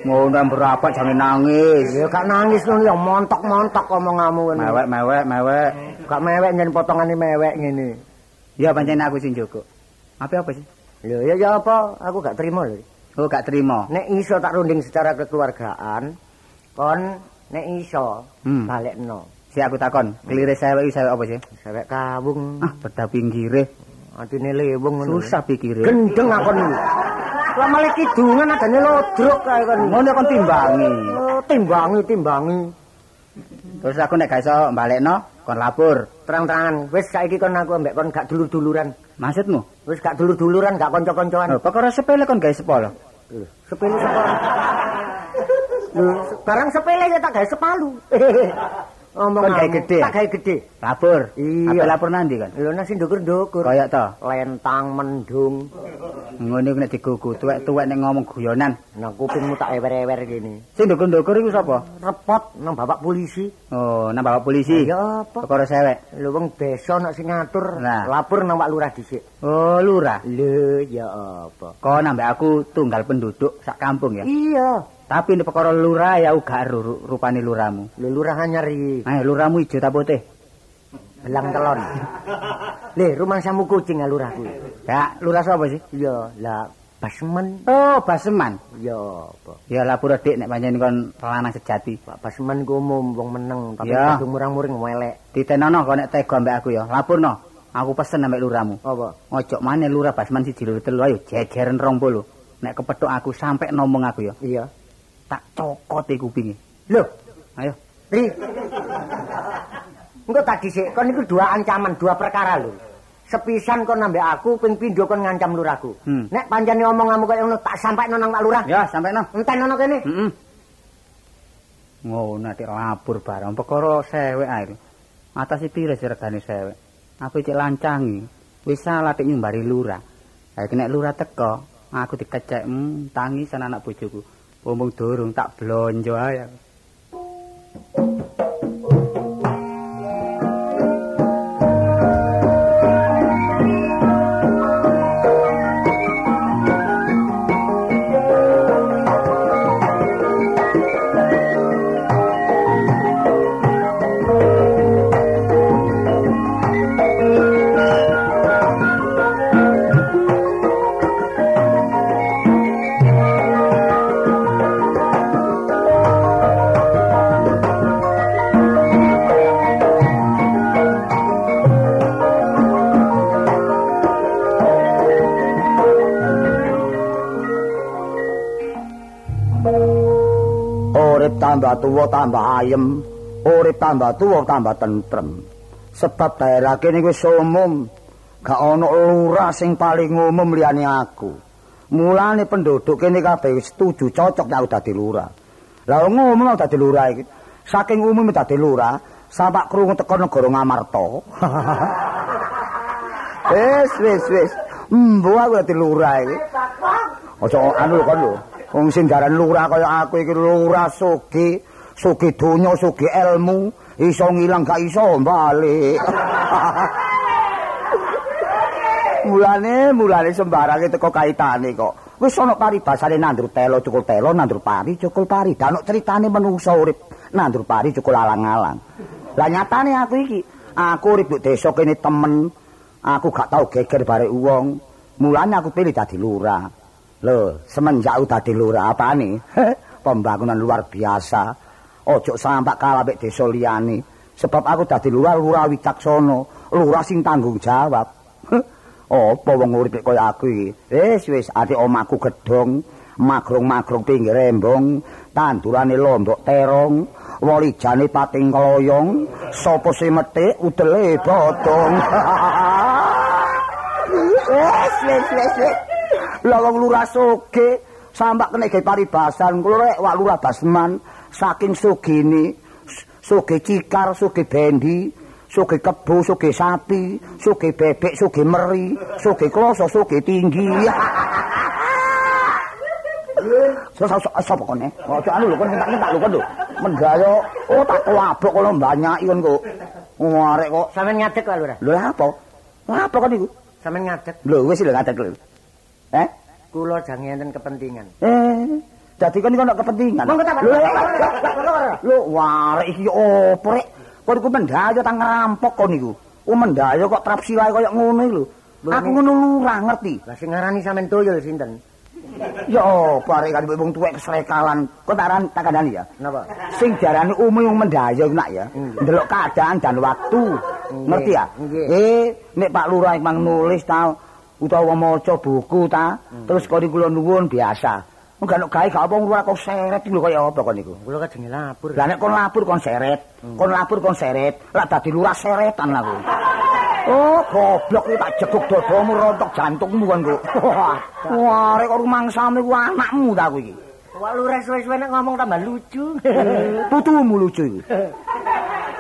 Ngono berapa jangan nangis. Ya gak nangis ngono ya montok-montok omonganmu ngono. Mewek, mewek, mewek. Gak mewek nyen potongane mewek ngene. Ya pancen aku sing jaga. Apa apa sih? Lho ya ya apa? Aku gak terima lho. Oh, gak terima. Nek iso tak runding secara kekeluargaan, kon nek iso Hmm. balekno. Si aku takon, kelire sewek iki sewek apa sih? Sewek kawung, Ah, beda pinggire. atine lewung ngono. Susah pikire. Gendeng akon iki. Lah malah kidungan adane lodrok kae kon. Ngono kon timbangi. Oh, timbangi, timbangi. Terus aku nek gak iso balekno, kon lapor. Terang-terangan, wis saiki kon aku ambek kon gak dulur-duluran. Maksudmu? Wis gak dulur-duluran, gak kanca-kancoan. Oh, perkara sepele kon gawe sepolo. Lho, sepele sepalo. Lho, barang sepele ya tak gawe sepalu. Ngomong Kon gawe gede? Tak gawe gede. Lapor. Iya. Apa lapor nanti kon? Lho nasi ndukur-ndukur. Kayak to. Lentang mendung. Iku nek digugu tuwek-tuwek nek ngomong guyonan. Nang kupingmu tak ewer-ewer gini. Sing ndukur-ndukur iku sapa? Repot nang bapak polisi. Oh, nang bapak polisi. Ya apa? Perkara sewek. Lho wong desa nak sing ngatur. Nah. Lapor nang Pak Lurah dhisik. Oh, lurah. Lho ya apa? Kok nambah aku tunggal penduduk sak kampung ya. Iya. Tapi ini perkara lurah ya uga ru ru- rupane lurahmu. Lho lurah anyar iki. Eh, lurahmu ijo ta putih? Belang telon. Le, rumah samu kucing ya lurah kuwi. Ya, lurah sapa sih? Iya, lah Basmen. Oh, Baseman. Ya apa? Ya lapor dik nek pancen kon lanang sejati. Pak Basmen ku umum wong meneng tapi kadung murang-muring welek. Ditenono kok nek tega mbek aku ya. Lapurno. Aku pesen ambek lurahmu. Apa? Ojo maneh lurah Basman siji loro telu ayo jejeren 20. Nek kepethuk aku sampe ngomong aku ya. Iya. Tak cokot e kupinge. Loh, Ayo. Ri. Engko tak dhisik, kon niku dua ancaman, dua perkara lho. sepisan kon nambah aku ping pindho kon ngancam lurahku. Hmm. Nek pancene omonganmu kaya ngono tak sampaikno nang Pak Lurah. Ya, sampai no. Enten ono kene. Heeh. Ngono nek labur barang perkara sewek ae. Atase pire regane sewek? Aku cek lancangi. Wis salah nyumbari lurah. Ha nek lurah teko, aku dikecek hmm, tangisan anak bojoku. Omong durung tak blonjo ae. Tambah tuwa tambah ayem, urip tambah tuwa tambah tentrem. Sebab daerah kene wis umum, gak ana lurah sing paling umum liyane aku. Mulane penduduk kene kabeh setuju cocok nek aku dadi lurah. Lah aku dadi lurah iki. Saking umum dadi lurah, sampak krungu teko negara Ngamarta. Wis wis wis. Mbo aku dadi lurah iki. Aja anu kon lho. Wong sing garan lurah kaya aku iki lurah sugi, sugi donya, sugi ilmu, iso ngilang gak iso bali. mulane mulane sembarange teko kaitane kok. Wis ana paribasane nandur telo cukul telo, nandur pari cukul pari. Danuk critane menungsa urip nandur pari cukul alang-alang. Lah nyatane aku iki, aku urip di desa kene temen. Aku gak tau geger bare wong. Mulane aku pilih dadi lurah. Lho, semenjak dadi lurah apane? Pembangunan luar biasa. Ojo sampak kalah mek desa liyane. Sebab aku dadi lurah lurah wicaksana, lurah sing tanggung jawab. Apa wong urip kaya aku iki? Wis wis ati omaku gedhong, magrong-magrong pinggir embong, tandurane lombok terong, walijane pating kloyong, sapa sing metik udele bodong. Wis wis wis wis. Lah wong lurah soge sampak kena gawe paribasan kula rek wak lurah Basman saking sugine suge cikar, suge bendi, suge kebo, suge sapi, suge bebek, suge meri, suge kloso, suge tinggi. So so sapa kene? Ojo anu lho kon entak-entak lho kon lho. Mendaya oh tak kelabok kono mbanyaki kon kok. Warek kok. Sampeyan ngadeg Lurah. Lho apa? Apa kon iku? Sampeyan ngadeg. Lho wis lho ngadeg lho. Eh? Kula jange enten kepentingan. Eh, dadi kon iku ana kepentingan. Lho, warek iki opo rek? Kon iku mendaya ta ngerampok kon iku. Oh mendaya kok trap silae kaya ngono iki lho. Aku ngono lurah ngerti. Lah sing ngarani sampeyan tuyul sinten? Ya opo arek kan wong tuwek kesrekalan. Kok tak aran tak kandhani ya. Napa? Sing diarani umum wong mendaya iku nak ya. Ndelok keadaan dan waktu. Ngerti ya? Eh, nek Pak Lurah emang nulis ta utawa maca buku ta, terus kok kula nuwun biasa. Enggak nek gawe gak apa lurah kok seret lho kaya apa kon niku. Kula kadenge lapor. Lah nek kon lapor kon seret, kon lapor kon seret, lah dadi lurah seretan lah kowe. Oh, goblok iki tak jeguk dadamu rontok jantungmu kon kok. Wah, arek kok rumangsane ku anakmu ta kowe iki. Wak Lurah suwe-suwe nek ngomong tambah lucu. Putumu lucu iki.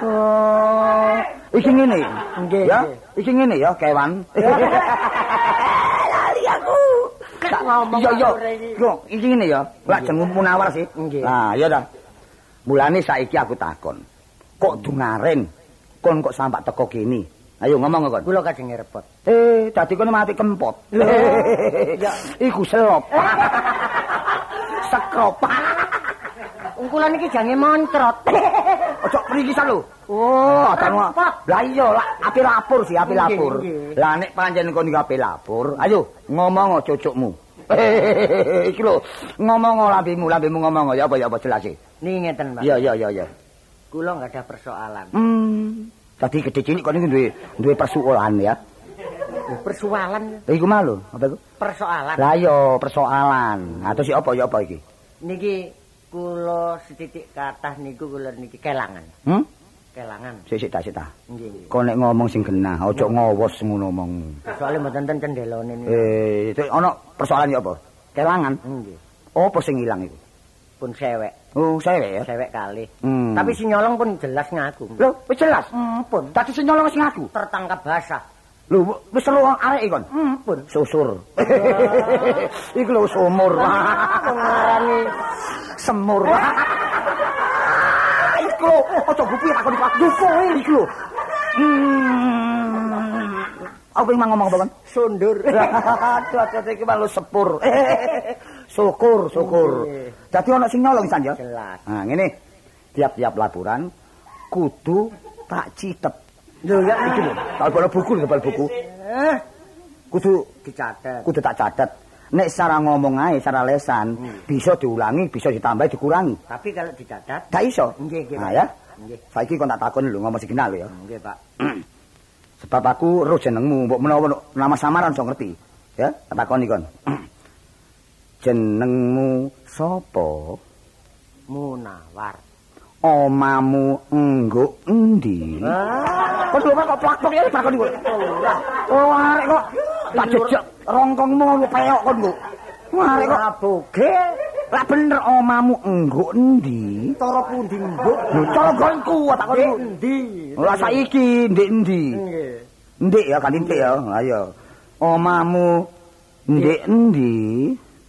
Oh, iki ngene. Nggih, Ya, iki ngene ya, kewan. Lali aku. Kak ngomong Yo yo. Yo, iki ngene ya. Lak jenengmu Munawar sih. Nggih. Ya dah. Mulane saiki aku takon. Kok dungaren? Kon kok sampak teko kene? Ayo ngomong kon. Kula kadenge repot. Eh, dadi kono mati kempot. Iku selop. Sekrop. Wong kula niki jange montrot. Ojo mrikisan lho. Oh, atan Repot. Lah iya, api lapor sih, api lapor. Lah nek pancen kon iki api lapor, ayo ngomong cucukmu. Iki lho, ngomong lambemu, lambemu ngomong ya apa ya apa jelas sih. Niki ngeten, Pak. Iya, iya, iya, iya. Kula nggak ada persoalan. Hmm. Tadi gede cilik kon iki duwe duwe persoalan ya. Persoalan, Lah iku malu, apa iku? persoalan. Lah iya, persoalan. Atau si apa ya apa iki? Niki kula setitik kathah niku kula niki kelangan. Hmm? Kelangan. Sik sik ta sik ta. Nggih. Kok nek ngomong sing genah, aja ngowos ngono omong. Soale mboten ten cendelone niku. Eh, itu ana persoalan ya apa? Kelangan. Nggih. Apa sing ilang iku? Pun sewek. Oh, sewek ya. Sewek kali. Hmm. Tapi si nyolong pun jelas ngaku. lho, wis jelas. Ampun. Dadi sing nyolong sing aku. Tertangkap basah. Lho, wis seru arek kon. Ampun. Susur. Iku lho sumur. Ngarani Semur. Iku lho, aja gupi takon iki. Dupo iki lho. Hmm. Apa yang ngomong apa kan? sundur. Aduh, aduh, iki malu sepur. syukur, syukur. Dadi ana sing nyolong san ya. Jelas. Nah, ngene. Tiap-tiap laporan kudu tak citet. Lho ya Iki lho, tak bal buku, bal buku. Eh, Kudu dicatet. kudu tak catet. Nek secara ngomong ae, secara lesan, bisa diulangi, bisa ditambahi, dikurangi. Tapi kalau dicatat, Gak iso. Nggih, nggih, Nah ya. Nggih. Saiki kon tak takon lho ngomong segenal lho ya. nggih, Pak. Sebab aku roh jenengmu, mbok menawa nama samaran so ngerti. Ya, tak takoni kon. jenengmu sapa? Munawar. Omamu enggo endi? Ah, Kok lho kok plak-plak ya takoni kok. Oh, arek kok tak jejak rongkongmu ngono peyok kon kok. Arek kok boge. Lah bener omamu enggo endi? Cara pundi mbok? Lho cara gonku takon iku. Endi? Lah saiki ndek endi? Nggih. Ndek ya kan ndek ya. Ayo. Omamu ndek endi?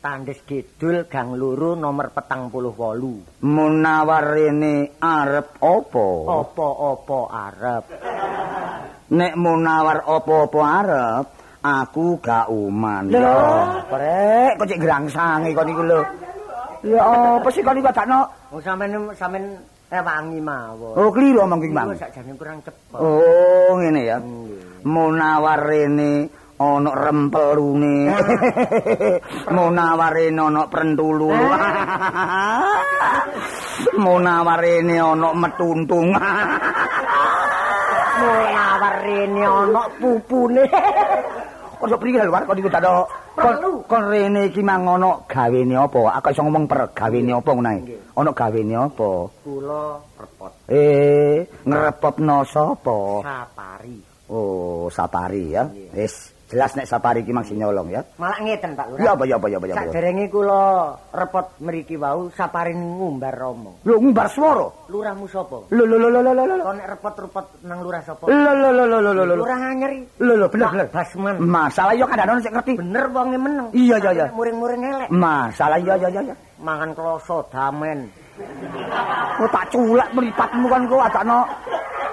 Tandes Kidul Gang Luru nomor petang puluh wolu. Munawar rene arep apa? Apa-apa arep. Nek munawar apa-apa arep, aku gak uman. Lho. Prek, kok cek grangsange kon iku lho. Ya apa sih kon iku adakno? Oh sampean sampean rewangi mawon. Oh, keliru omong ki, Bang. Sakjane kurang cepet. Oh, ngene ya. Munawar rene ana rempelune. Munawar rene ana prentulu. Munawar rene ana metuntung. Munawar rene ana pupune. Kok priki lho? Kok iku tak ada- Perlu. Kon rene iki mang ana gawene apa? Aku iso ngomong per gawene apa ngono. Ana gawene apa? Kula repot Eh, ngrepotno sapa? sapari. Oh, sapari ya. Wis, jelas nek sapari iki mang sing nyolong ya. Malah ngeten Pak Lurah. Ya apa ya apa ya apa ya. Saderenge kula repot mriki wau sapari ngumbar romo. Lho ngumbar swara. Lurahmu sapa? Lho lho lho lho lho. Kok nek repot-repot nang lurah sapa? Lho lho lho lho lho. Lurah anyeri. Lho lho bener bener. Basman. Masalah yo kadang-kadang sik ngerti. Bener wonge meneng. Iya, iya, iya. Muring-muring elek. Masalah iya iya. iya. Mangan kloso damen. Oh tak culek mripatmu kan kok adakno.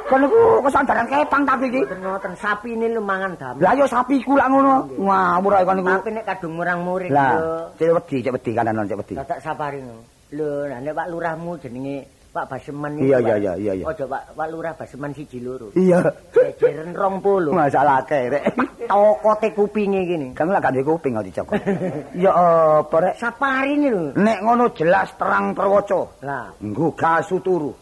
Kon niku kesandaran kepang tapi iki. Mboten ngoten sapi ini lu mangan damen. Lah yo sapiku lak ngono. Ngawur ae kon niku. Tapi nek kadung murang-muring Lah, cek wedi, cek wedi kanan cek wedi. Dadak sapari no. Lho, nah nek Pak Lurahmu jenenge Pak Baseman Iya, Pak. iya, iya, iya, iya. Ojo Pak Pak Lurah Baseman siji loro. Iya. Jejeren 20. Masalah akeh rek. Tokote kupinge gini. Kan lak gandhe kuping kok dicokot. Ya apa rek? Sapari lho. Nek ngono jelas terang terwaca. Lah, Nggo gasu turu.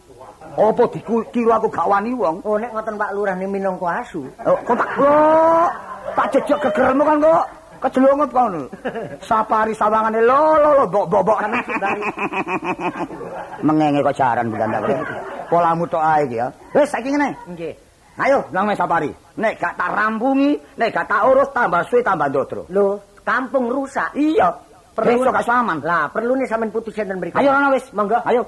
Apa dikira aku gak wani wong? oh nek ngoten Pak Lurah ni minangka asu. Oh, kok tak tak jejak gegermu kan kok kejelungut kok ngono. Sapari sawangane lo lo lo bok bok bok. Mengenge kok jaran bulan tak. Polamu tok ae iki ya. Wis saiki ngene. Nggih. Ayo nang mes sapari. Nek gak tak rampungi, nek gak tak urus tambah suwe tambah ndodro. Lho, kampung rusak. Iya. Besok gak aman. Lah, perlu nih sampean putus enten mriki. Ayo ana wis, monggo. Ayo.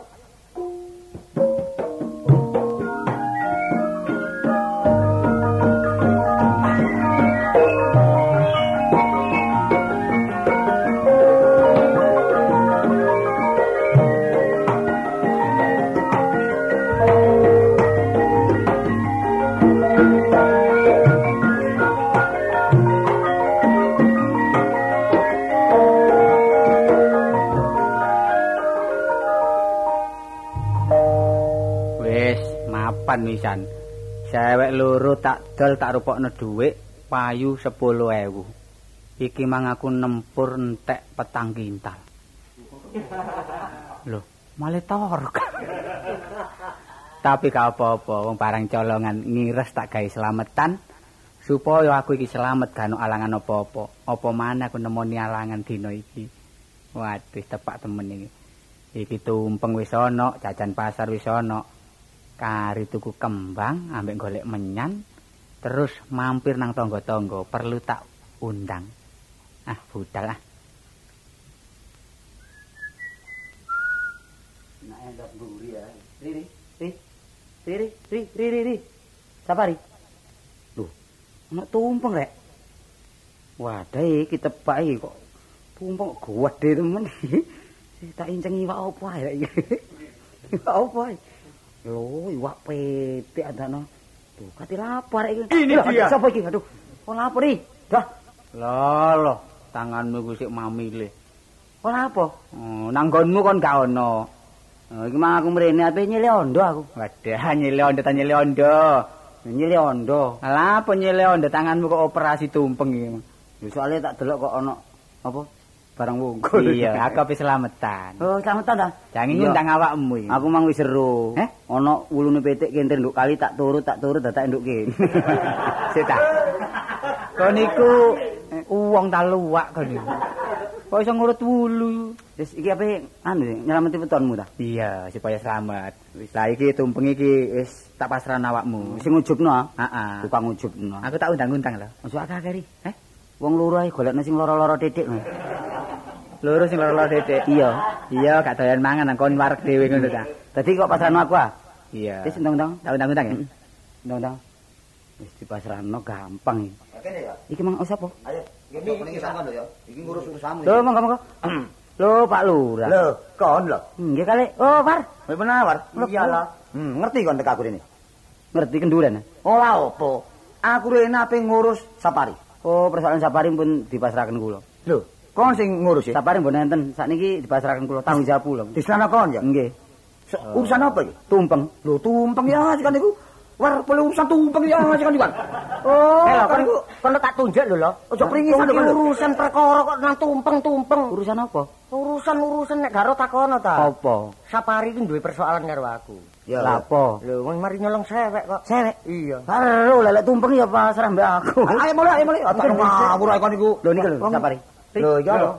Mapan wisan. Cewek loro tak dol tak rupokno dhuwit payu 10.000. Iki mang aku nempur entek petang kintal. Loh, malah torok. Tapi gak apa-apa, wong barang colongan ngires tak gawe slametan supaya aku iki selamat gak ono alangan apa-apa. Apa maneh aku nemoni alangan dina iki. Waduh, tepak temen iki. Iki tumpeng wis ana, jajan pasar wis ana. Kari tuku kembang ambek golek menyan terus mampir nang tangga-tangga perlu tak undang ah budal ah Nak endok mburi ya. Riri, ri. Riri, ri, ri, ri, ri. Sapari. Loh, anak tumpeng rek. Wadah iki tepak iki kok tumpeng gede temen. tak inceng iwak rek iki. Iwak apa ae? Lho, iwak petik adano. Tuh, kati lapar iki. Ini Lah, dia. Sapa iki? Aduh, kok lapar iki? Dah, lho tanganmu ku sik mamile kok apa? oh, nang nggonmu kon gak ono Oh, iki aku mrene ape nyile ondo aku. wadah nyile ondo ta nyile ondo Nyile ondo. Lah apa nyile ondo tanganmu kok operasi tumpeng iki Ya soalnya tak delok kok ana apa? Barang wungkul. iya aku ape selamatan Oh, selamat ta. jangan ngundang awakmu iki Aku mang wis seru. Eh? Ana wulune petik kente nduk kali tak turut tak turut dadak nduk kene. Sik ta. Kon iku uwong ta luwak kon iku. Kok iso ngurut wulu? Wis iki ape anu nyelameti wetonmu ta? Iya, supaya selamat. Wis lah iki tumpeng iki wis tak pasrah awakmu. Sing ngujubno. Heeh. Tukang ngujubno. Aku tak undang-undang lho. Masuk akeh kari. Eh? Wong loro ae golekno sing loro-loro titik. Loro sing loro-loro detik. Iya. Iya, gak doyan mangan nang kon wareg dhewe ngono ta. Dadi kok pasrahno aku ah. Iya. Wis ndang-ndang. tak undang-undang ya. Ndang-ndang. Wis dipasrahno gampang iki. Kene ya. Iki mang oh sapa? Ayo, ngene iki sampean lho ya. Iki ngurus urusanmu. Lho, monggo monggo. Lho, Pak Lurah. Lho, kon lho. Nggih kali. Oh, Par. Kowe menawar? Iyalah. Hmm, ngerti kon tek aku rene. Ngerti kenduren. Ora apa. Aku rene ape ngurus sapari. Oh, persoalan sapari pun dipasrahkan kula. Lho, kon sing ngurus ya. Sapari mboten enten, sakniki dipasrahkan kula tanggung jawab kula. Disana kon ya. Nggih. Urusan apa iki? Tumpeng. Lho, tumpeng ya sik niku. War perlu urusan tumpeng ya sik niku. Oh, Eh lho, kan kon niku kon tak tunjuk lho lho. Lho, kon lho. urusan perkara kok nang tumpeng-tumpeng. Urusan apa? Urusan-urusan nek garo takono ta. Apa? Sapari iki duwe persoalan karo aku. Ya. Apa? Lho, wong mari nyolong sewek kok. Sewek. Iya. Karo lelek tumpeng ya pasrah mbak aku. Ayo mulai, ayo mulai. Tak ngawur kon niku. Lho niku lho, sapari. Lho, iya lho.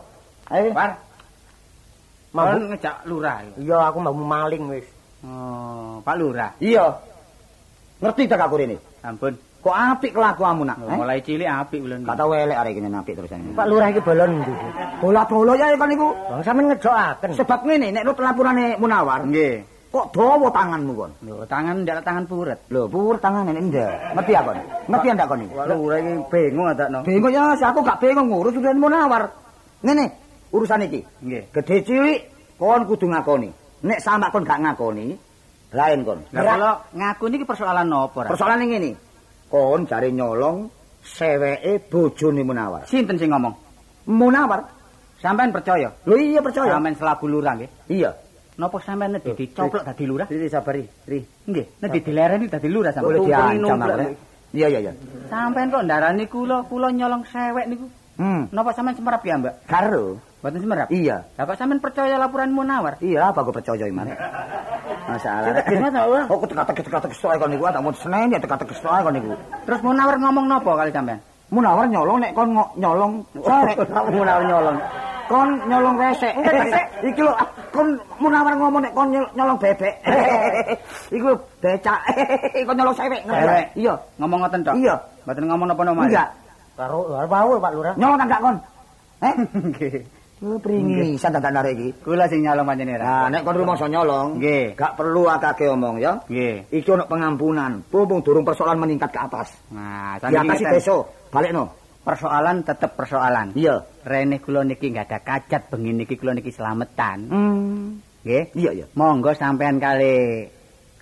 Ayo. War, Mau kon ngejak lurah. Iya, aku mau maling wis. Oh, Pak Lurah. Iya. Ngerti tak aku rene. Ampun. Kok apik kelakuanmu nak? Oh, Eh? mulai cilik apik ulun. Gak tau elek arek kene apik terusan. Pak Lurah iki bolon ndi? Bola-bola ya kon niku. Wong sampean ngejokaken. Sebab ngene nek lu pelapurane Munawar, Nggih. Kok dawa tanganmu kon? Lho, tangan ndak tangan puret. Lho, pur tangan nek ndak. Ngerti kon? Ngerti ndak kon iki? Pak Lurah iki bingung adakno. Bingung ya, si aku gak bingung ngurus urusan Munawar. Ngene, urusan iki. Nggih. Gede cilik kon kudu ngakoni. Nek sama kon gak ngakoni, lain kon. Lah kula ngaku niki persoalan Ra? Persoalan ngene. Kon jare nyolong seweke bojone Munawar. Sinten sing ngomong? Munawar? Sampean percaya? Lho iya percaya. Sampean selaku lurah nggih. Iya. Napa sampean nedhi dicoplok dadi lurah? Riri sabari, Ri. Nggih, nedhi dilereni dadi lurah sampean. Boleh tumpengi diancam. Iya iya iya. Sampean kok ndarani kula, kula nyolong sewek niku. Hmm. Napa sampean semerap ya, Mbak? Karo. Mboten semerap? Iya. Lah kok sampean percaya laporan Munawar? Iya, apa gue percaya iman? Masalah. Kita gimana, Allah? Oh, teka-teka teka-teka soal kon niku, tak mau senen ya teka-teka soal kon niku. Terus Munawar ngomong napa kali sampean? Munawar nyolong nek kon nyolong sore. Munawar nyolong. Kon nyolong resek. Iki lho, kon munawar ngomong nek kon nyol- nyolong bebek. Iku becak. kon nyolong sewek. Iya. Ngomong ngoten tok? Iya. Mboten ngomong napa-napa. Enggak. Karo mau Pak Lurah. Nyolong tak gak kon? Eh? Nggih. Lu pringisan tak arek iki. Kula sing nyolong panjenengan. Nah, nek kon rumangsa nyolong, Nggih. gak perlu akake omong ya. Nggih. Iki ono pengampunan, mumpung durung persoalan meningkat ke atas. Nah, Di atas iki besok, balikno. persoalan tetep persoalan. Iya. Rene kula niki nggak ada kajat bengi niki kula niki selametan. Hmm. Nggih. Iya, iya. Monggo sampean kali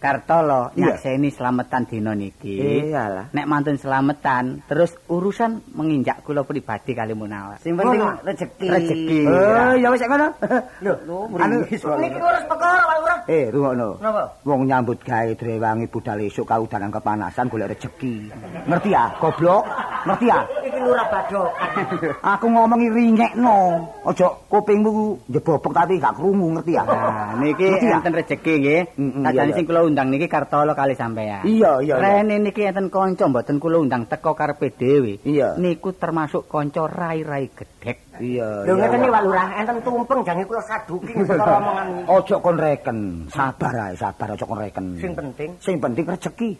Kartolo Iya. nyakseni slametan dina niki. Iyalah. Nek mantun slametan, terus urusan menginjak kula pribadi kali Munawar. Sing penting Oh, rezeki. rezeki. Eh, ya wis ngono. Lho, Anu, Niki urus perkara Pak Lurah. eh, rungokno. Napa? Wong nyambut gawe drewangi budal esuk kaudanan kepanasan golek rezeki. Ngerti ya, goblok? Ngerti ya? Iki lurah badok. Aku ngomongi ringekno. Aja kupingmu ku njebobok tapi gak krungu, ngerti ya? Nah, niki enten rezeki nggih. Kadane sing kula undang niki Kartolo kali sampean. Iya, iya. Rene niki enten kanca mboten kula undang teko karepe dhewe. Iya. Niku termasuk kanca rai-rai gedhek. Iya. Lho iya. ngeten iki Pak Lurah, enten tumpeng jange kula saduki sekara omongan. Ojo kon reken, sabar ae, sabar aja kon reken. Sing penting Sing penting rezeki.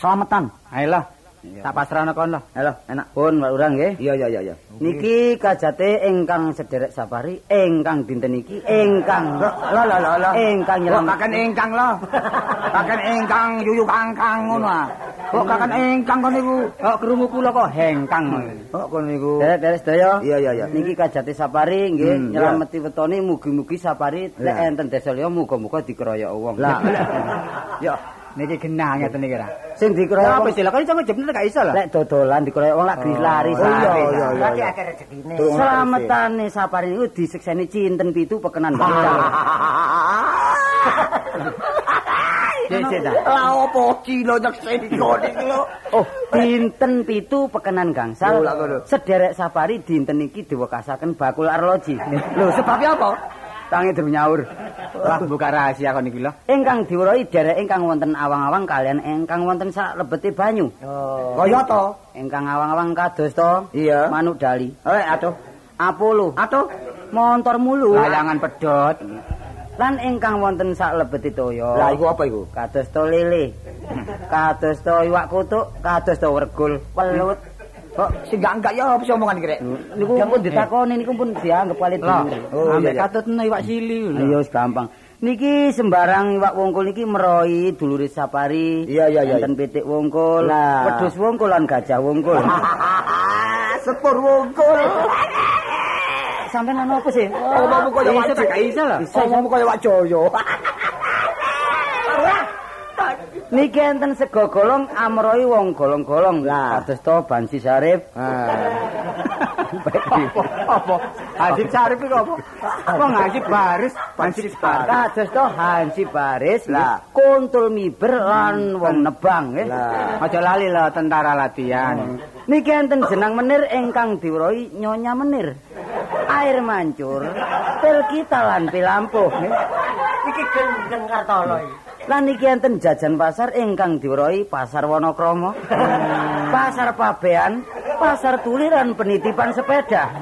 Selamatan. Ayo lah. Tak pasrahno kon lah. Halo, enak pun Pak Lurah nggih. Iya, iya, iya. Niki kajate ingkang sederek sapari, ingkang dinten iki, ingkang Lah lah lah lah. ingkang Kok nyelam. kaken ingkang lah. Kaken ingkang yuyu kangkang ngono ah. Kok kaken ingkang kon niku. Kok krungu kula kok hengkang. Kok kon niku. Derek-derek sedaya. Iya, iya, iya. Niki kajate sapari nggih Hmm, nyelameti wetone mugi-mugi sapari nek Lah. enten desa liya muga-muga dikeroyok wong. Lah. Yo, niki genah ngeten iki ra. sing Ya dikeroyok apa sih lah kok iso ngejebne gak iso lah. lek dodolan dikeroyok wong lak dilari Oh, iya, sare. iya, iya. berarti akeh rezekine. Slametane sapari niku disekseni cinten pitu pekenan ta. Lah opo cilo nyekseni kon iki lho. Oh, dinten pitu pekenan gangsal. Oh, lah. Sederek sapari dinten iki diwakasaken bakul arloji. Lho sebabnya apa? Tangi dem nyaur. Wah, buka rahasia kon iki lho. Ingkang diwerohi derek ingkang wonten awang-awang kalian ingkang wonten sak lebete banyu. Oh. Kaya to. Ingkang awang-awang kados to. Iya. Manuk dali. Eh, aduh. Apolo. Aduh. Montor mulu. Layangan pedot. Lan ingkang wonten sak lebete toya. Lah iku apa iku? Kados to lele. Kados to iwak kutuk, kados to wergul, welut. Kok sing gak enggak ya apa sih omongan iki rek? Niku pun ditakoni niku pun dianggap Lah, bener. Oh, ambek iya, iya. katutno iwak sili lho. Ayo wis gampang. Niki sembarang iwak wungkul niki meroi dulure sapari. Iya, iya, iya. Enten pitik wungkul, Lah. wedhus wungkul lan gajah wungkul. Sepur wungkul. Sampeyan ana apa sih? Omongmu kaya Iso wajib. tak gak iso lah. Omongmu kaya wak joyo. Niki enten sego golong amroi wong golong-golong. Lah. Kados to Bansi Sarif. Apa? Hansip Sarif iku apa? Wong Hansip Baris, Hansip Baris. Kados to Hansi Baris. Lah. Kuntul miber lan wong nebang nggih. Lah. Aja lali lho tentara latihan. Niki enten jenang menir ingkang diwerohi Nyonya Menir. Air mancur, pil kita lan pilampuh. nggih. Iki gendeng Kartolo iki. Lan niki enten jajan pasar ingkang diwerohi Pasar Wonokromo. pasar Pabean, Pasar Tuliran penitipan sepeda.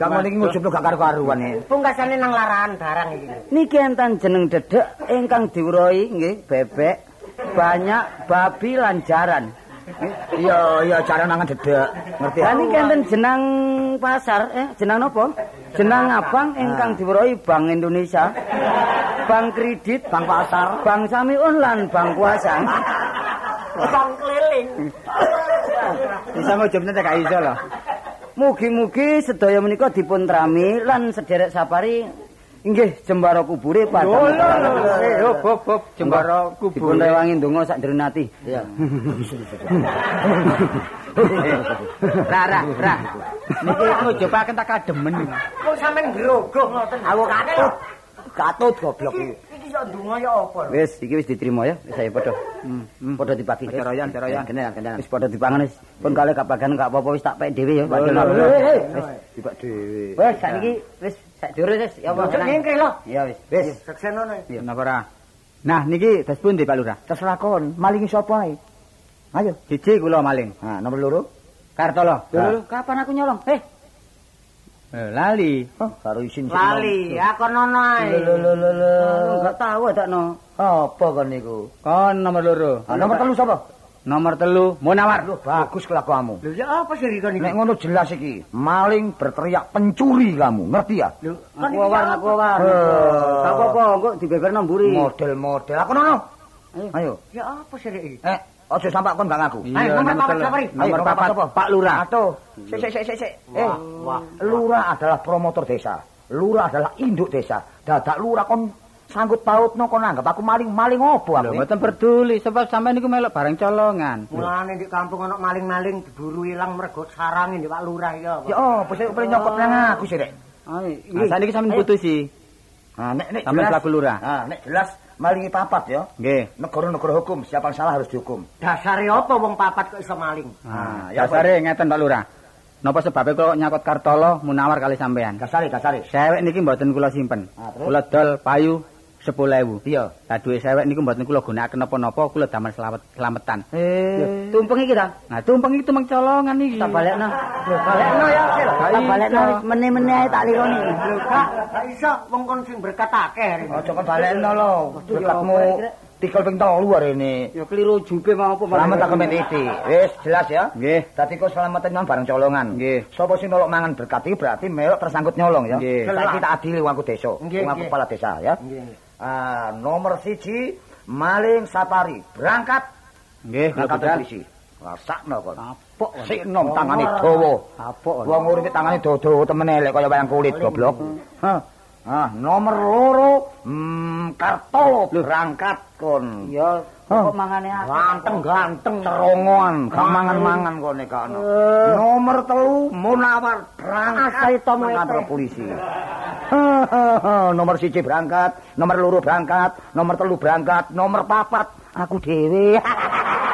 Kamu niki ngujubno gak karo-karuan e. Pungkasane nang larahan barang iki. Niki enten jeneng dedek ingkang diwerohi nggih bebek, banyak babi lan jaran. Iya, iya cara nangan dedek. Ngerti ya? Lah niki enten jenang pasar, eh jenang napa? Jenang abang ingkang diwerohi Bank Indonesia. Bank kredit, Bang pasar. Bank Samiun lan Bank Kuasa. Bang keliling. Bisa ngujubne tak gak iso lho. Mugi-mugi sedaya menika dipun trami lan sederek sapari inggih jembara kubure Lho lho lho. Eh, hop hop hop jembara Dipun kubur. rewangi ndonga sak drenati. Iya. Ra ra ra. Niki ngujubaken tak kademen. Kok sampean grogoh ngoten. Aku katut. Katut goblok iki. Iki iso ndonga ya apa lho? Wis iki wis diterima ya, wis saya padha. Hmm, padha dibagi. Ceroyan, ceroyan. Kene kene. Wis padha dipangan wis. Pun kale gak bagian gak apa-apa wis tak pek dhewe ya. Pak Lho, lho, lho, lho. Wis. Dibak dhewe. Wis saiki wis sak jure wis ya apa. Ojo nyengkre lho. Ya wis. Wis, Seksenono. Napa ra? Nah, niki das pundi Pak Lurah? terserah kon. Malingi sapa ae? Ayo. Siji kula maling. Nah, nomor loro. Kartolo. Lho, kapan aku nyolong? Eh, Eh, lali. Oh, karo isin sing Lali, aku nono ae. Lho lho lho lho. enggak tahu adakno. Apa kon niku? Kon nomor loro. Ah, nomor telu sapa? Nomor telu Munawar. Loh, bagus kelakuanmu. Lho ya apa sih Riko Nek niki? ngono jelas iki, maling berteriak pencuri kamu, ngerti ya? Lho, Aku war, aku war. Eh. Gak apa-apa, kok dibeberno mburi. Model-model. Aku nono. Ayo. Ayo. Ya apa sih iki? Eh, aja sampak kon bang aku. Ayo, nomor papat Ri? Nomor papat apa? Pak Lurah. Atuh. Sik sik sik sik sik. Eh, wah. lurah adalah promotor desa. Lurah adalah induk desa. Dadak lurah kon sanggut pautno kon anggap aku maling-maling opo Lho, aku? mboten peduli sebab sampean niku melok bareng colongan. Mulane di kampung ana maling-maling diburu ilang mergo sarange di Pak Lurah ya. Ya opo sik boleh nyokot nang aku sik, Rek. Ayo, Nah, saniki sampean putusi. Nah, nek nek Sampeyan jelas- selaku lurah. Nah, nek jelas malingi papat ya. Nggih. Negara-negara hukum, siapa yang salah harus dihukum. Dasare apa wong papat kok iso maling? Ah, ya, dasare ngeten Pak Lurah. Napa sebabnya kok nyakot Kartolo munawar kali sampean? Kasari, kasari. Sewek niki mboten kula simpen. Ah? Kula dol payu 10.000. Iya. Lah duwe sewek niku mboten kula gunakaken napa-napa, kula damel selamat selametan. Eh, tumpeng iki ta? Nah, tumpeng iki tumeng colongan iki. Tak balekno. Lho, balekno ya, Sil. Tak balekno meneh-meneh ae tak lironi. Lho, Kak, gak iso wong kon sing berkat akeh. Aja kok balekno lho. Berkatmu tikel ping 3 arene. Ya keliru jube mau apa Selamat tak kemet titik. Wis jelas ya. Nggih. Dadi kok selamat nyolong bareng colongan. Nggih. Sapa sing nolok mangan berkat iki berarti melok tersangkut nyolong ya. Nggih. Saiki tak adili wong aku desa, Nggih, wong aku nggih. kepala desa ya. Ah, nomor siji maling safari berangkat Nggih, berangkat polisi. Rasakno kon. Apok. Sik nom tangane dawa. Apok. Wong uripe tangane dawa-dawa temen elek kaya wayang kulit goblok. Hah. Ah, nomor loro hmm, karto berangkat kon. Ya kok mangane akeh. Ganteng-ganteng nerongoan, gak mangan-mangan kone kono. Nomor telu Munawar berangkat Asal tomo kantor polisi. nomor siji berangkat, nomor loro berangkat, nomor telu berangkat, nomor papat aku dhewe.